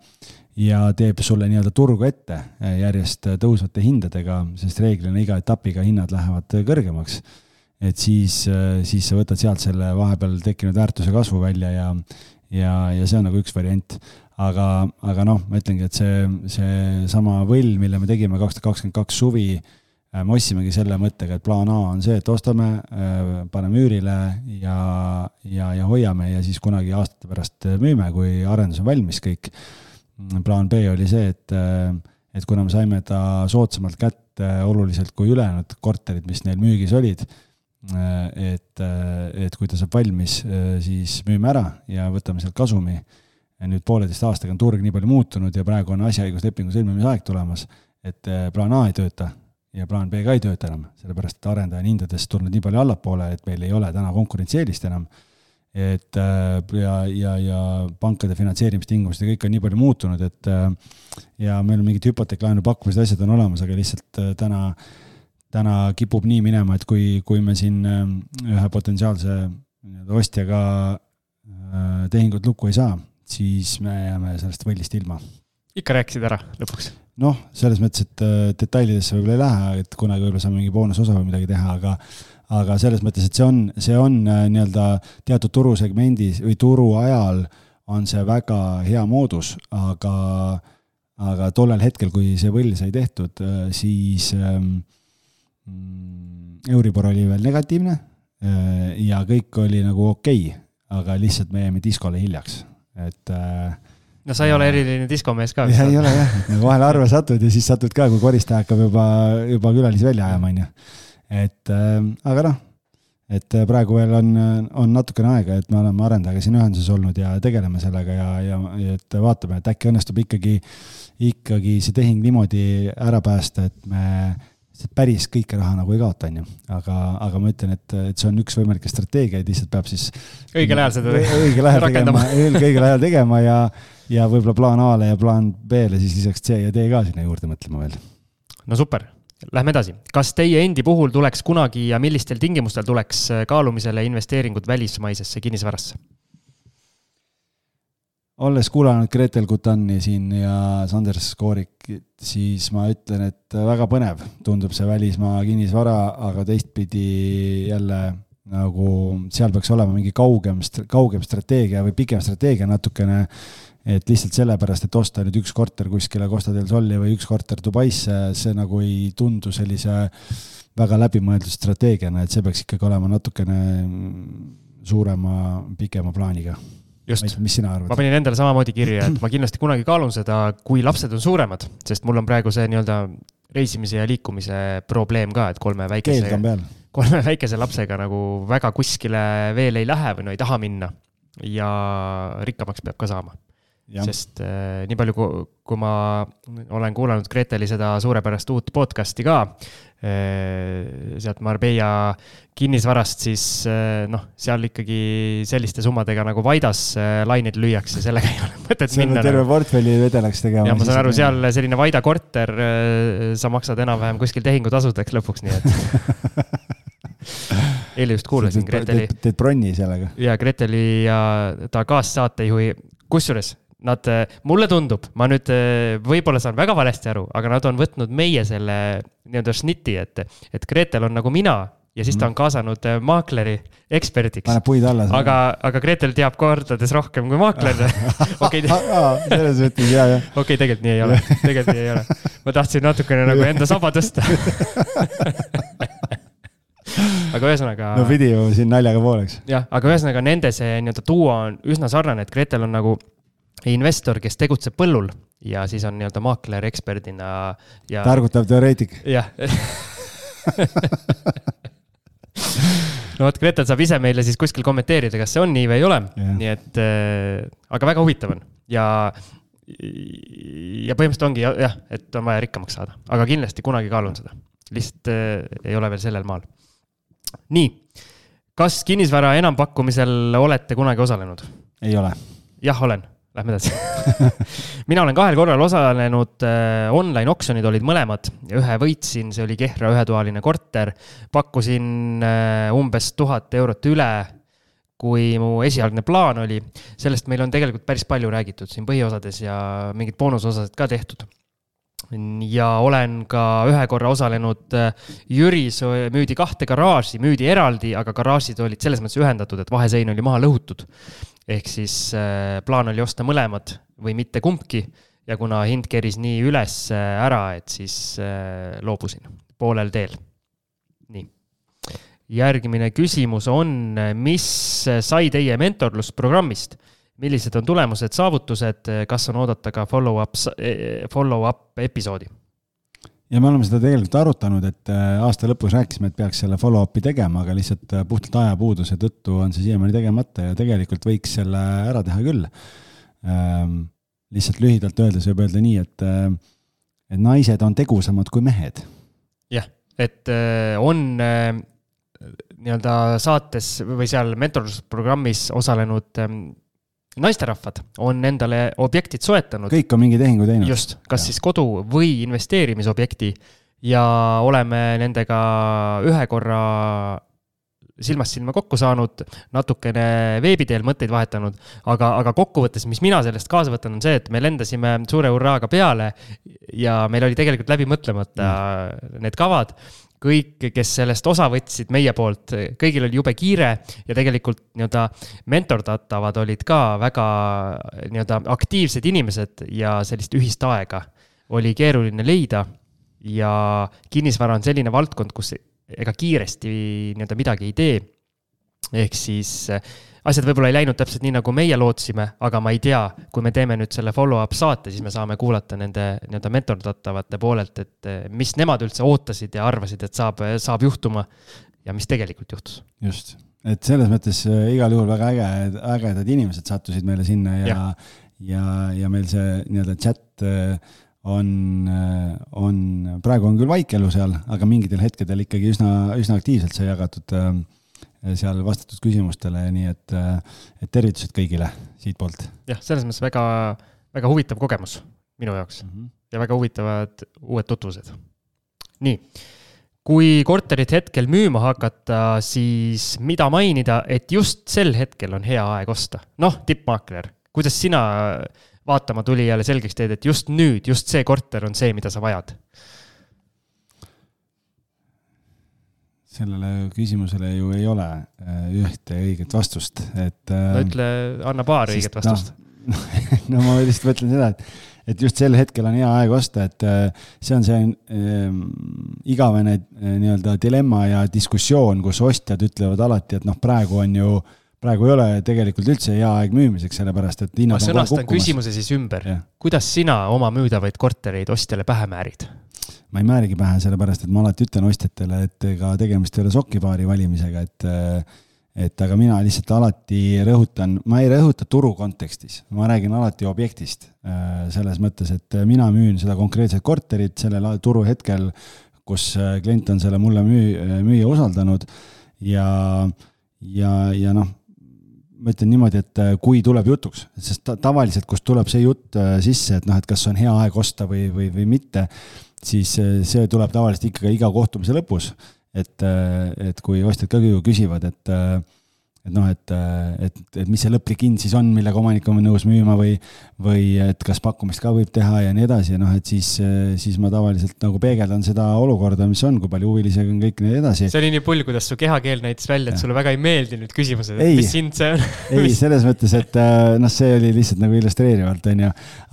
D: ja teeb sulle nii-öelda turgu ette eh, järjest tõusvate hindadega, sest reeglina iga etapiga hinnad lähevad kõrgemaks. et siis, siis sa võtad sealt selle vahepeal tekkinud väärtuse kasvu välja ja, ja, ja see on nagu üks variant. aga, aga noh, ma ütlengi, et see, seesama võll, mille me tegime kaks tuhat kakskümmend kaks suvi, me ostsimegi selle mõttega, et plaan A on see, et ostame, paneme üürile ja, ja, ja hoiame ja siis kunagi aastate pärast müüme, kui arendus on valmis kõik plaan B oli see, et, et kuna me saime ta soodsamalt kätte oluliselt kui ülejäänud korterid, mis neil müügis olid, et, et kui ta saab valmis, siis müüme ära ja võtame sealt kasumi. nüüd pooleteist aastaga on turg nii palju muutunud ja praegu on asjaõiguslepingu sõlmimise aeg tulemas, et plaan A ei tööta ja plaan B ka ei tööta enam, sellepärast et arendaja on hindadest tulnud nii palju allapoole, et meil ei ole täna konkurentsieelist enam et äh, ja, ja, ja pankade finantseerimistingimused ja kõik on nii palju muutunud, et äh, ja meil on mingid hüpoteeklaenu pakkumised, asjad on olemas, aga lihtsalt äh, täna, täna kipub nii minema, et kui, kui me siin ühe potentsiaalse nii-öelda ostjaga tehingut lukku ei saa, siis me jääme sellest võllist ilma.
C: ikka rääkisid ära lõpuks?
D: noh, selles mõttes, et detailidesse võib-olla ei lähe, et kunagi võib-olla saame mingi boonusosa või midagi teha, aga aga selles mõttes, et see on, see on äh, nii-öelda teatud turusegmendis või turu ajal on see väga hea moodus, aga, aga tollel hetkel, kui see võll sai tehtud, äh, siis ähm, Euribor oli veel negatiivne äh, ja kõik oli nagu okei okay,, aga lihtsalt me jäime diskole hiljaks, et
C: no sa ei ole eriline diskomees ka.
D: ei ole. jah, nagu vahel harva satud ja siis satud ka, kui koristaja hakkab juba, juba külalisi välja ajama, on ju et äh, aga noh, et äh, praegu veel on, on natukene aega, et me oleme arendajaga siin ühenduses olnud ja tegeleme sellega ja, ja, ja et vaatame, et äkki õnnestub ikkagi, ikkagi see tehing niimoodi ära päästa, et me päris kõike raha nagu ei kaota, on ju. aga, aga ma ütlen, et, et see on üks võimalikke strateegiaid, lihtsalt peab siis
C: õigel ajal seda
D: õigel ajal tegema, õigel ajal tegema ja, ja võib-olla plaan A-le ja plaan B-le siis lisaks C ja D ka sinna juurde mõtlema veel.
C: no super Lähme edasi, kas teie endi puhul tuleks kunagi ja millistel tingimustel tuleks äh, kaalumisele investeeringud välismaisesse kinnisvarasse?
D: olles kuulanud Gretel Kutani siin ja Sanders Skoorik, siis ma ütlen, et väga põnev tundub see välismaa kinnisvara, aga teistpidi jälle nagu seal peaks olema mingi kaugem, kaugem strateegia või pikem strateegia natukene et lihtsalt sellepärast, et osta nüüd üks korter kuskile Costa del Sol'i või üks korter Dubaisse, see nagu ei tundu sellise väga läbimõeldud strateegiana, et see peaks ikkagi olema natukene suurema, pikema plaaniga.
C: just,
D: mis sina arvad?
C: ma panin endale samamoodi kirja, et ma kindlasti kunagi kaalun seda, kui lapsed on suuremad, sest mul on praegu see nii-öelda reisimise ja liikumise probleem ka, et kolme väikese, kolme väikese lapsega nagu väga kuskile veel ei lähe või no ei taha minna. ja rikkamaks peab ka saama sest äh, nii palju, kui ma olen kuulanud Greteli seda suurepärast uut podcast'i ka äh, sealt Marbella kinnisvarast, siis äh, noh, seal ikkagi selliste summadega nagu Vaidas äh, laineid lüüakse, sellega ei ole mõtet minna.
D: terve nagu. portfelli vedelaks tegema.
C: ja ma saan aru, seal selline Vaida korter, äh, sa maksad enam-vähem kuskil tehingutasudeks lõpuks, nii et eile just kuulasin Greteli.
D: teed bronni sellega.
C: ja Greteli ja ta kaassaatejuhi, kusjuures Nad, äh, mulle tundub, ma nüüd äh, võib-olla saan väga valesti aru, aga nad on võtnud meie selle nii-öelda šniti, et, et Gretel on nagu mina ja siis ta on mhm. kaasanud äh, maakleri eksperdiks.
D: paneb puid alla.
C: aga, aga Gretel teab kordades rohkem kui maakler.
D: okei. selles mõttes ja, ja.
C: okei, tegelikult nii ei ole, tegelikult nii ei ole. ma tahtsin natukene nagu enda saba tõsta aga ühesõnaga.
D: no pidi ju siin naljaga pooleks.
C: jah, aga ühesõnaga nende see nii-öelda duo on üsna sarnane, et Gretel on nagu investor, kes tegutseb põllul ja siis on nii-öelda maakler eksperdina ja.
D: targutav teoreetik.
C: jah no vot, Gretel saab ise meile siis kuskil kommenteerida, kas see on nii või ei ole yeah., nii et äh,, aga väga huvitav on ja, ja põhimõtteliselt ongi jah, et on vaja rikkamaks saada, aga kindlasti kunagi kaalun seda, lihtsalt äh, ei ole veel sellel maal. nii, kas kinnisvara enampakkumisel olete kunagi osalenud?
D: ei ole.
C: jah, olen Lähme edasi mina olen kahel korral osalenud äh,, online oksjonid olid mõlemad, ühe võitsin, see oli Kehra ühetoaline korter. pakkusin äh, umbes tuhat eurot üle, kui mu esialgne plaan oli. sellest meil on tegelikult päris palju räägitud siin põhiosades ja mingid boonusosad ka tehtud ja olen ka ühe korra osalenud äh, Jüris, müüdi kahte garaaži, müüdi eraldi, aga garaažid olid selles mõttes ühendatud, et vahesein oli maha lõhutud ehk siis äh, plaan oli osta mõlemad või mitte kumbki ja kuna hind keris nii üles äh, ära, et siis äh, loobusin poolel teel. nii. järgmine küsimus on, mis sai teie mentorlusprogrammist? millised on tulemused, saavutused, kas on oodata ka follow-up, follow-up episoodi?
D: Ja me oleme seda tegelikult arutanud, et äh, aasta lõpus rääkisime, et peaks selle follow-up'i tegema, aga lihtsalt äh, puhtalt ajapuuduse tõttu on see siiamaani tegemata ja tegelikult võiks selle ära teha küll. Ähm, lihtsalt lühidalt öeldes võib öelda nii, et, äh, et naised on tegusamad kui mehed.
C: jah, et on nii-öelda saates või seal mentorlusprogrammis osalenud ähm, naisterahvad on endale objektid soetanud.
D: kõik on mingi tehingu teinud.
C: just, kas ja. siis kodu või investeerimisobjekti ja oleme nendega ühe korra silmast silma kokku saanud, natukene veebi teel mõtteid vahetanud, aga, aga kokkuvõttes, mis mina sellest kaasa võtan, on see, et me lendasime suure hurraaga peale ja meil oli tegelikult läbi mõtlemata mm. need kavad kõik, kes sellest osa võtsid meie poolt, kõigil oli jube kiire ja tegelikult nii-öelda mentordatavad olid ka väga nii-öelda aktiivsed inimesed ja sellist ühist aega oli keeruline leida. ja kinnisvara on selline valdkond, kus ega kiiresti nii-öelda midagi ei tee. ehk siis asjad võib-olla ei läinud täpselt nii, nagu meie lootsime, aga ma ei tea, kui me teeme nüüd selle follow-up saate, siis me saame kuulata nende nii-öelda mentordatavate poolelt, et eh, mis nemad üldse ootasid ja arvasid, et saab, saab juhtuma ja mis tegelikult juhtus.
D: just, et selles mõttes eh, igal juhul väga äge, ägedad inimesed sattusid meile sinna ja, ja, ja, ja meil see nii-öelda chat eh, on, on, praegu on küll vaikelu seal, aga mingitel hetkedel ikkagi üsna, üsna aktiivselt sai jagatud äh, seal vastatud küsimustele, nii et, et tervitused kõigile siitpoolt.
C: jah, selles mõttes väga, väga huvitav kogemus minu jaoks mm -hmm. ja väga huvitavad uued tutvused. nii, kui korterit hetkel müüma hakata, siis mida mainida, et just sel hetkel on hea aeg osta? noh, tippmaakler, kuidas sina vaatama tulijale selgeks teed, et just nüüd, just see korter on see, mida sa vajad?
D: Sellele küsimusele ju ei ole äh, ühte õiget vastust, et.
C: no ütle, anna paar õiget noh, vastust
D: no, no ma lihtsalt mõtlen seda, et, et just sel hetkel on hea aeg osta, et äh, see on see äh, igavene nii-öelda dilemma ja diskussioon, kus ostjad ütlevad alati, et noh, praegu on ju praegu ei ole tegelikult üldse hea aeg müümiseks, sellepärast et hinnad
C: ma sõnastan küsimuse siis ümber. kuidas sina oma müüdavaid kortereid ostjale pähe määrid?
D: Ma ei määrigi pähe, sellepärast et ma alati ütlen ostjatele, et ega tegemist ei ole sokipaari valimisega, et et aga mina lihtsalt alati rõhutan, ma ei rõhuta turu kontekstis, ma räägin alati objektist. selles mõttes, et mina müün seda konkreetset korterit sellel turuhetkel, kus klient on selle mulle müü-, müüa usaldanud ja, ja, ja noh, ma ütlen niimoodi, et kui tuleb jutuks, sest tavaliselt, kust tuleb see jutt sisse, et noh, et kas on hea aeg osta või, või, või mitte siis see tuleb tavaliselt ikkagi iga kohtumise lõpus. et, eh, et kui ostjad ka küsivad, et, eh, et noh, et, et, et mis see lõplik hind siis on, millega omanik on nõus müüma või, või et kas pakkumist ka võib teha ja nii edasi ja noh, et siis, siis ma tavaliselt nagu peegeldan seda olukorda, mis on, kui palju huvilisi on kõik nii edasi.
C: see oli nii pull, kuidas su kehakeel näitas välja, et ja. sulle väga ei meeldi nüüd küsimused, et ei, mis hind see on
D: ei, selles mõttes, et noh, see oli lihtsalt nagu illustreerivalt, on ju,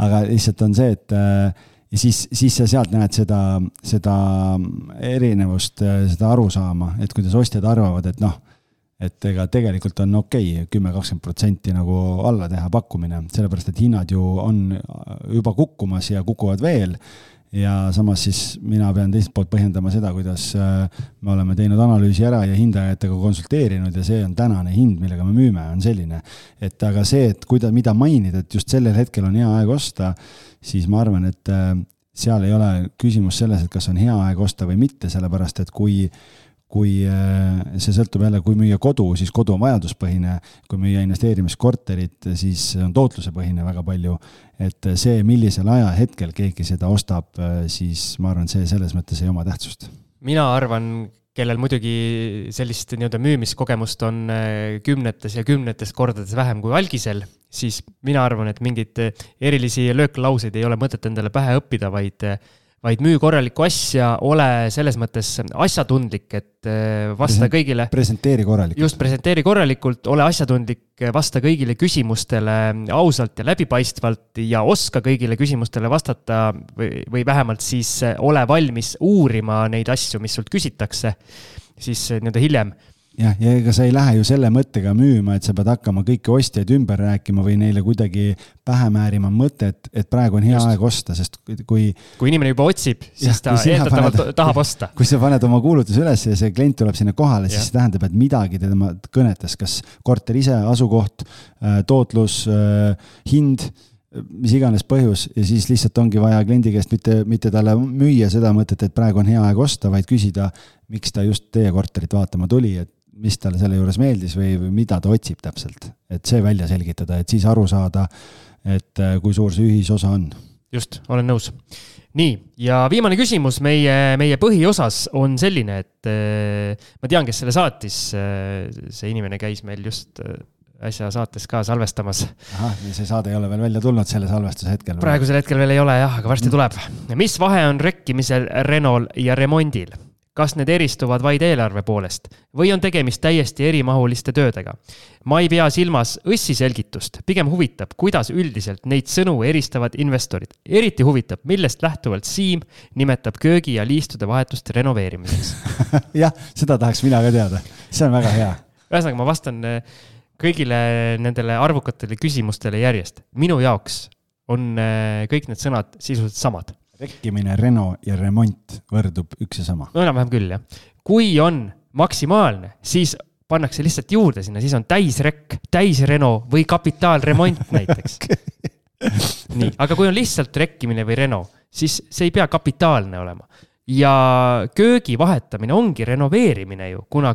D: aga lihtsalt on see, et ja siis, siis sa sealt näed seda, seda erinevust, seda arusaama, et kuidas ostjad arvavad, et noh, et ega tegelikult on okei okay, kümme, kakskümmend protsenti nagu alla teha pakkumine, sellepärast et hinnad ju on juba kukkumas ja kukuvad veel ja samas siis mina pean teiselt poolt põhjendama seda, kuidas äh, me oleme teinud analüüsi ära ja hindajatega konsulteerinud ja see on tänane hind, millega me müüme, on selline. et aga see, et kuida-, mida mainida, et just sellel hetkel on hea aeg osta, siis ma arvan, et äh, seal ei ole küsimus selles, et kas on hea aeg osta või mitte, sellepärast et kui kui äh, see sõltub jälle, kui müüa kodu, siis kodu on vajaduspõhine, kui müüa investeerimiskorterit, siis on tootlusepõhine väga palju. et see, millisel ajahetkel keegi seda ostab, äh, siis ma arvan, see selles mõttes ei oma tähtsust.
C: mina arvan, kellel muidugi sellist nii-öelda müümiskogemust on äh, kümnetes ja kümnetes kordades vähem kui algisel, siis mina arvan, et mingeid erilisi lööklauseid ei ole mõtet endale pähe õppida, vaid vaid müü korralikku asja, ole selles mõttes asjatundlik, et äh, vasta Present, kõigile.
D: presenteeri korralikult.
C: just, presenteeri korralikult, ole asjatundlik, vasta kõigile küsimustele ausalt ja läbipaistvalt ja oska kõigile küsimustele vastata või, või vähemalt siis ole valmis uurima neid asju, mis sult küsitakse siis nii-öelda hiljem
D: jah, ja ega sa ei lähe ju selle mõttega müüma, et sa pead hakkama kõiki ostjaid ümber rääkima või neile kuidagi pähe määrima mõtet, et praegu on hea Just. aeg osta, sest kui.
C: kui inimene juba otsib, siis ja, ta eeldatavalt tahab osta.
D: kui sa paned oma kuulutuse üles ja see klient tuleb sinna kohale, siis see tähendab, et midagi tema kõnetas, kas korter ise, asukoht, äh, tootlus, äh, hind mis iganes põhjus ja siis lihtsalt ongi vaja kliendi käest mitte, mitte talle müüa seda mõtet, et praegu on hea aeg osta, vaid küsida, miks ta just teie korterit vaatama tuli, et mis talle selle juures meeldis või, või mida ta otsib täpselt, et see välja selgitada, et siis aru saada, et äh, kui suur see ühisosa on.
C: just, olen nõus. nii, ja viimane küsimus meie, meie põhiosas on selline, et äh, ma tean, kes selle saatis äh,. see inimene käis meil just äsja saates ka salvestamas.
D: ahah, see saade ei ole veel välja tulnud selle salvestuse hetkel?
C: praegusel hetkel veel ei ole jah, aga varsti tuleb. mis vahe on rekkimisel Renault ja remondil? Kas need eristuvad vaid eelarve poolest või on tegemist täiesti erimahuliste töödega? ma ei pea silmas õssi selgitust, pigem huvitab, kuidas üldiselt neid sõnu eristavad investorid. eriti huvitab, millest lähtuvalt Siim nimetab köögi ja liistude vahetust renoveerimiseks
D: jah, seda tahaks mina ka teada, see on väga hea.
C: ühesõnaga, ma vastan eh, kõigile nendele arvukatele küsimustele järjest. minu jaoks on eh, kõik need sõnad sisuliselt samad
D: rekkimine, reno ja remont võrdub üks ja sama?
C: no enam-vähem küll, jah. kui on maksimaalne, siis pannakse lihtsalt juurde sinna, siis on täisrekk, täisreno või kapitaalremont näiteks nii, aga kui on lihtsalt rekkimine või reno, siis see ei pea kapitaalne olema. ja köögi vahetamine ongi renoveerimine ju, kuna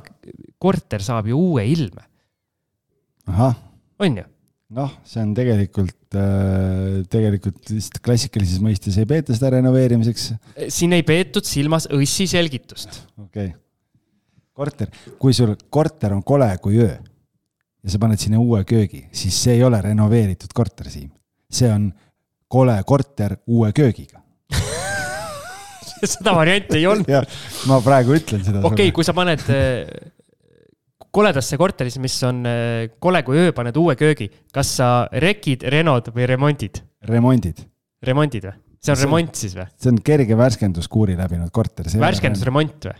C: korter saab ju uue ilme. on ju?
D: Noh, see on tegelikult, äh, tegelikult vist klassikalises mõistes ei peeta seda renoveerimiseks.
C: siin ei peetud silmas õssi selgitust.
D: okei okay., korter, kui sul korter on kole kui öö ja sa paned sinna uue köögi, siis see ei ole renoveeritud korter, Siim. see on kole korter uue köögiga
C: seda varianti ei olnud.
D: ma praegu ütlen seda.
C: okei okay,, kui sa paned äh, koledasse korterisse, mis on äh, kole kui öö, paned uue köögi, kas sa rekid, renod või remondid?
D: remondid.
C: remondid või? see on see, remont siis või?
D: see on kerge värskenduskuuri läbinud korter.
C: värskendusremont või?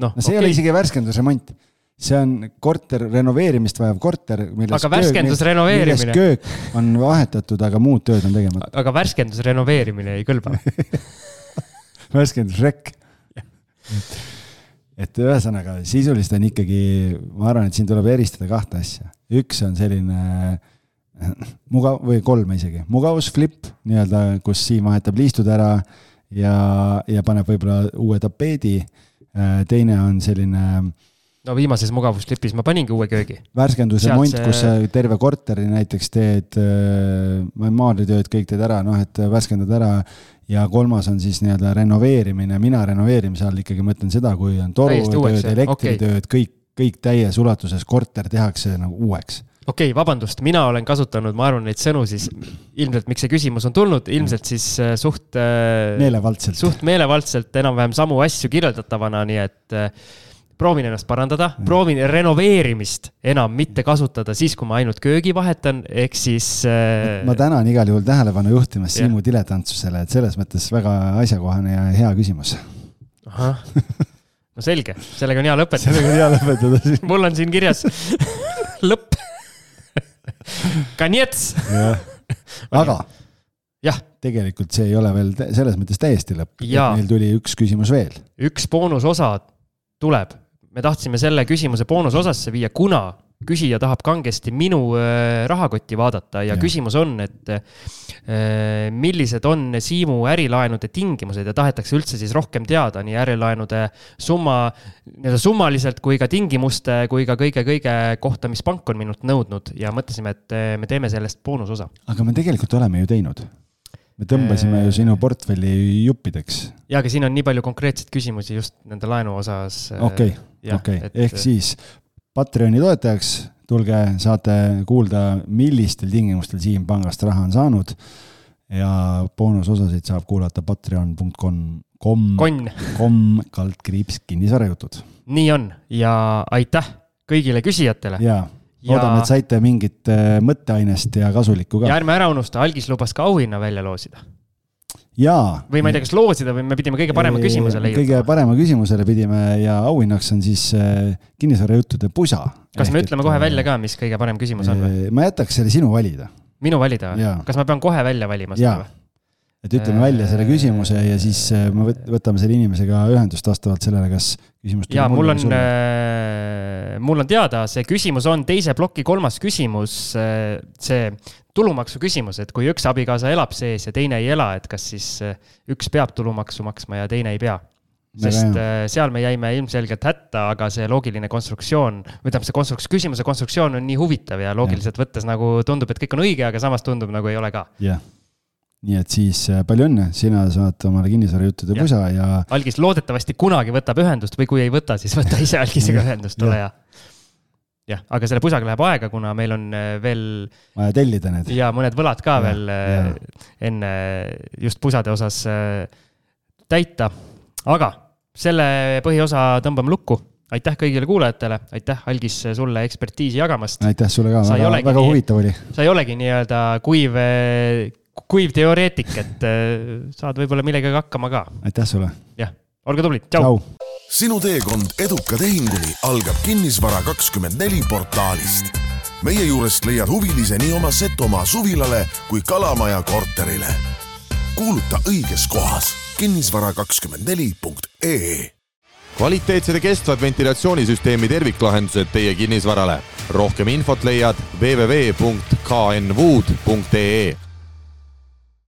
D: noh, no see okay. ei ole isegi värskendusremont see on korter, renoveerimist vajav korter,
C: milles aga värskendus renoveerimine.
D: köök on vahetatud, aga muud tööd on tegemata.
C: aga värskendus renoveerimine ei kõlba
D: värskendusrekk et ühesõnaga sisuliselt on ikkagi, ma arvan, et siin tuleb eristada kahte asja. üks on selline mugav või kolm isegi, mugavusflipp nii-öelda, kus Siim vahetab liistud ära ja, ja paneb võib-olla uue tapeedi. teine on selline
C: no viimases mugavusklipis ma paningi uue köögi.
D: värskendusremont see..., kus sa terve korteri näiteks teed, äh, maalitööd kõik teed ära, noh, et värskendad ära. Ja kolmas on siis nii-öelda renoveerimine, mina renoveerimise all ikkagi mõtlen seda, kui on torutööd, elektritööd okay., kõik, kõik täies ulatuses, korter tehakse nagu uueks
C: okei okay,, vabandust, mina olen kasutanud, ma arvan, neid sõnu siis ilmselt, miks see küsimus on tulnud, ilmselt siis äh, suht.
D: Äh, meelevaldselt.
C: suht meelevaldselt enam-vähem samu asju kirjeldatavana, nii et proovin ennast parandada, proovin renoveerimist enam mitte kasutada siis, kui ma ainult köögi vahetan, ehk siis
D: äh.... ma tänan igal juhul tähelepanu juhtimast Siimu diletantsusele, et selles mõttes väga asjakohane ja hea küsimus.
C: ahah, no selge, sellega on hea lõpetada.
D: sellega on hea lõpetada
C: mul on siin kirjas lõpp. Kanjets.
D: aga
C: jah,
D: tegelikult see ei ole veel selles mõttes täiesti lõpp, meil tuli üks küsimus veel.
C: üks boonusosa tuleb me tahtsime selle küsimuse boonusosasse viia, kuna küsija tahab kangesti minu äh, rahakotti vaadata ja, ja küsimus on, et äh, millised on Siimu ärilaenude tingimused ja tahetakse üldse siis rohkem teada nii ärilaenude summa, nii-öelda summaliselt kui ka tingimuste kui ka kõige-kõige kohta, mis pank on minult nõudnud ja mõtlesime, et äh, me teeme sellest boonusosa.
D: aga me tegelikult oleme ju teinud me tõmbasime ju sinu portfelli juppideks.
C: ja, aga siin on nii palju konkreetseid küsimusi just nende laenu osas.
D: okei okay okei ehk siis Patreoni toetajaks tulge, saate kuulda, millistel tingimustel Siim pangast raha on saanud. ja boonusosasid saab kuulata patreon.com, kom, kom kaldkriips kinnisvarajutud.
C: nii on ja aitäh kõigile küsijatele.
D: jaa loodame ja..., et saite mingit äh, mõtteainest ja kasulikku ka.
C: ja ärme ära unusta, algis lubas ka auhinna välja loosida
D: jaa.
C: või ma ei tea, kas loosida või me pidime kõige parema küsimuse leidma?
D: kõige parema küsimusele pidime ja auhinnaks on siis äh, kinnisvarajuttude pusa.
C: kas me ütleme kohe välja ka, mis kõige parem küsimus on või?
D: ma jätaks selle sinu valida.
C: minu valida või? kas ma pean kohe välja valima
D: seda või? et ütleme välja selle küsimuse ja siis äh, me võtame selle inimesega ühendust vastavalt sellele, kas küsimus
C: ja mul on, äh, mul on teada, see küsimus on teise ploki kolmas küsimus, see tulumaksu küsimus, et kui üks abikaasa elab sees ja teine ei ela, et kas siis äh, üks peab tulumaksu maksma ja teine ei pea? sest äh, seal me jäime ilmselgelt hätta, aga see loogiline konstruktsioon, või tähendab, see konstruks-, küsimuse konstruktsioon on nii huvitav ja loogiliselt ja. võttes nagu tundub, et kõik on õige, aga samas tundub nagu ei ole ka.
D: jah nii et siis äh, palju õnne, sina saad omale kinnisvarajuttude pusa ja.
C: algis loodetavasti kunagi võtab ühendust või kui ei võta, siis võta ise algisega ühendust, ole hea jah, aga selle pusaga läheb aega, kuna meil on äh, veel.
D: vaja tellida need.
C: ja mõned võlad ka ja, veel äh, ja. enne just pusade osas äh, täita. aga selle põhiosa tõmbame lukku. aitäh kõigile kuulajatele, aitäh, Algis, sulle ekspertiisi jagamast.
D: aitäh sulle ka, väga, väga huvitav oli.
C: sa ei olegi nii-öelda kuiv, kuiv teoreetik, et saad võib-olla millegagi hakkama ka.
D: aitäh sulle.
C: jah, olge tublid, tšau,
A: sinu teekond eduka tehinguni algab Kinnisvara kakskümmend neli portaalist. meie juurest leiad huvilise nii oma Setomaa suvilale kui Kalamaja korterile. kuuluta õiges kohas kinnisvara kakskümmend neli punkt ee
B: kvaliteetsed ja kestvad ventilatsioonisüsteemi terviklahendused teie kinnisvarale. rohkem infot leiad www.knwood.ee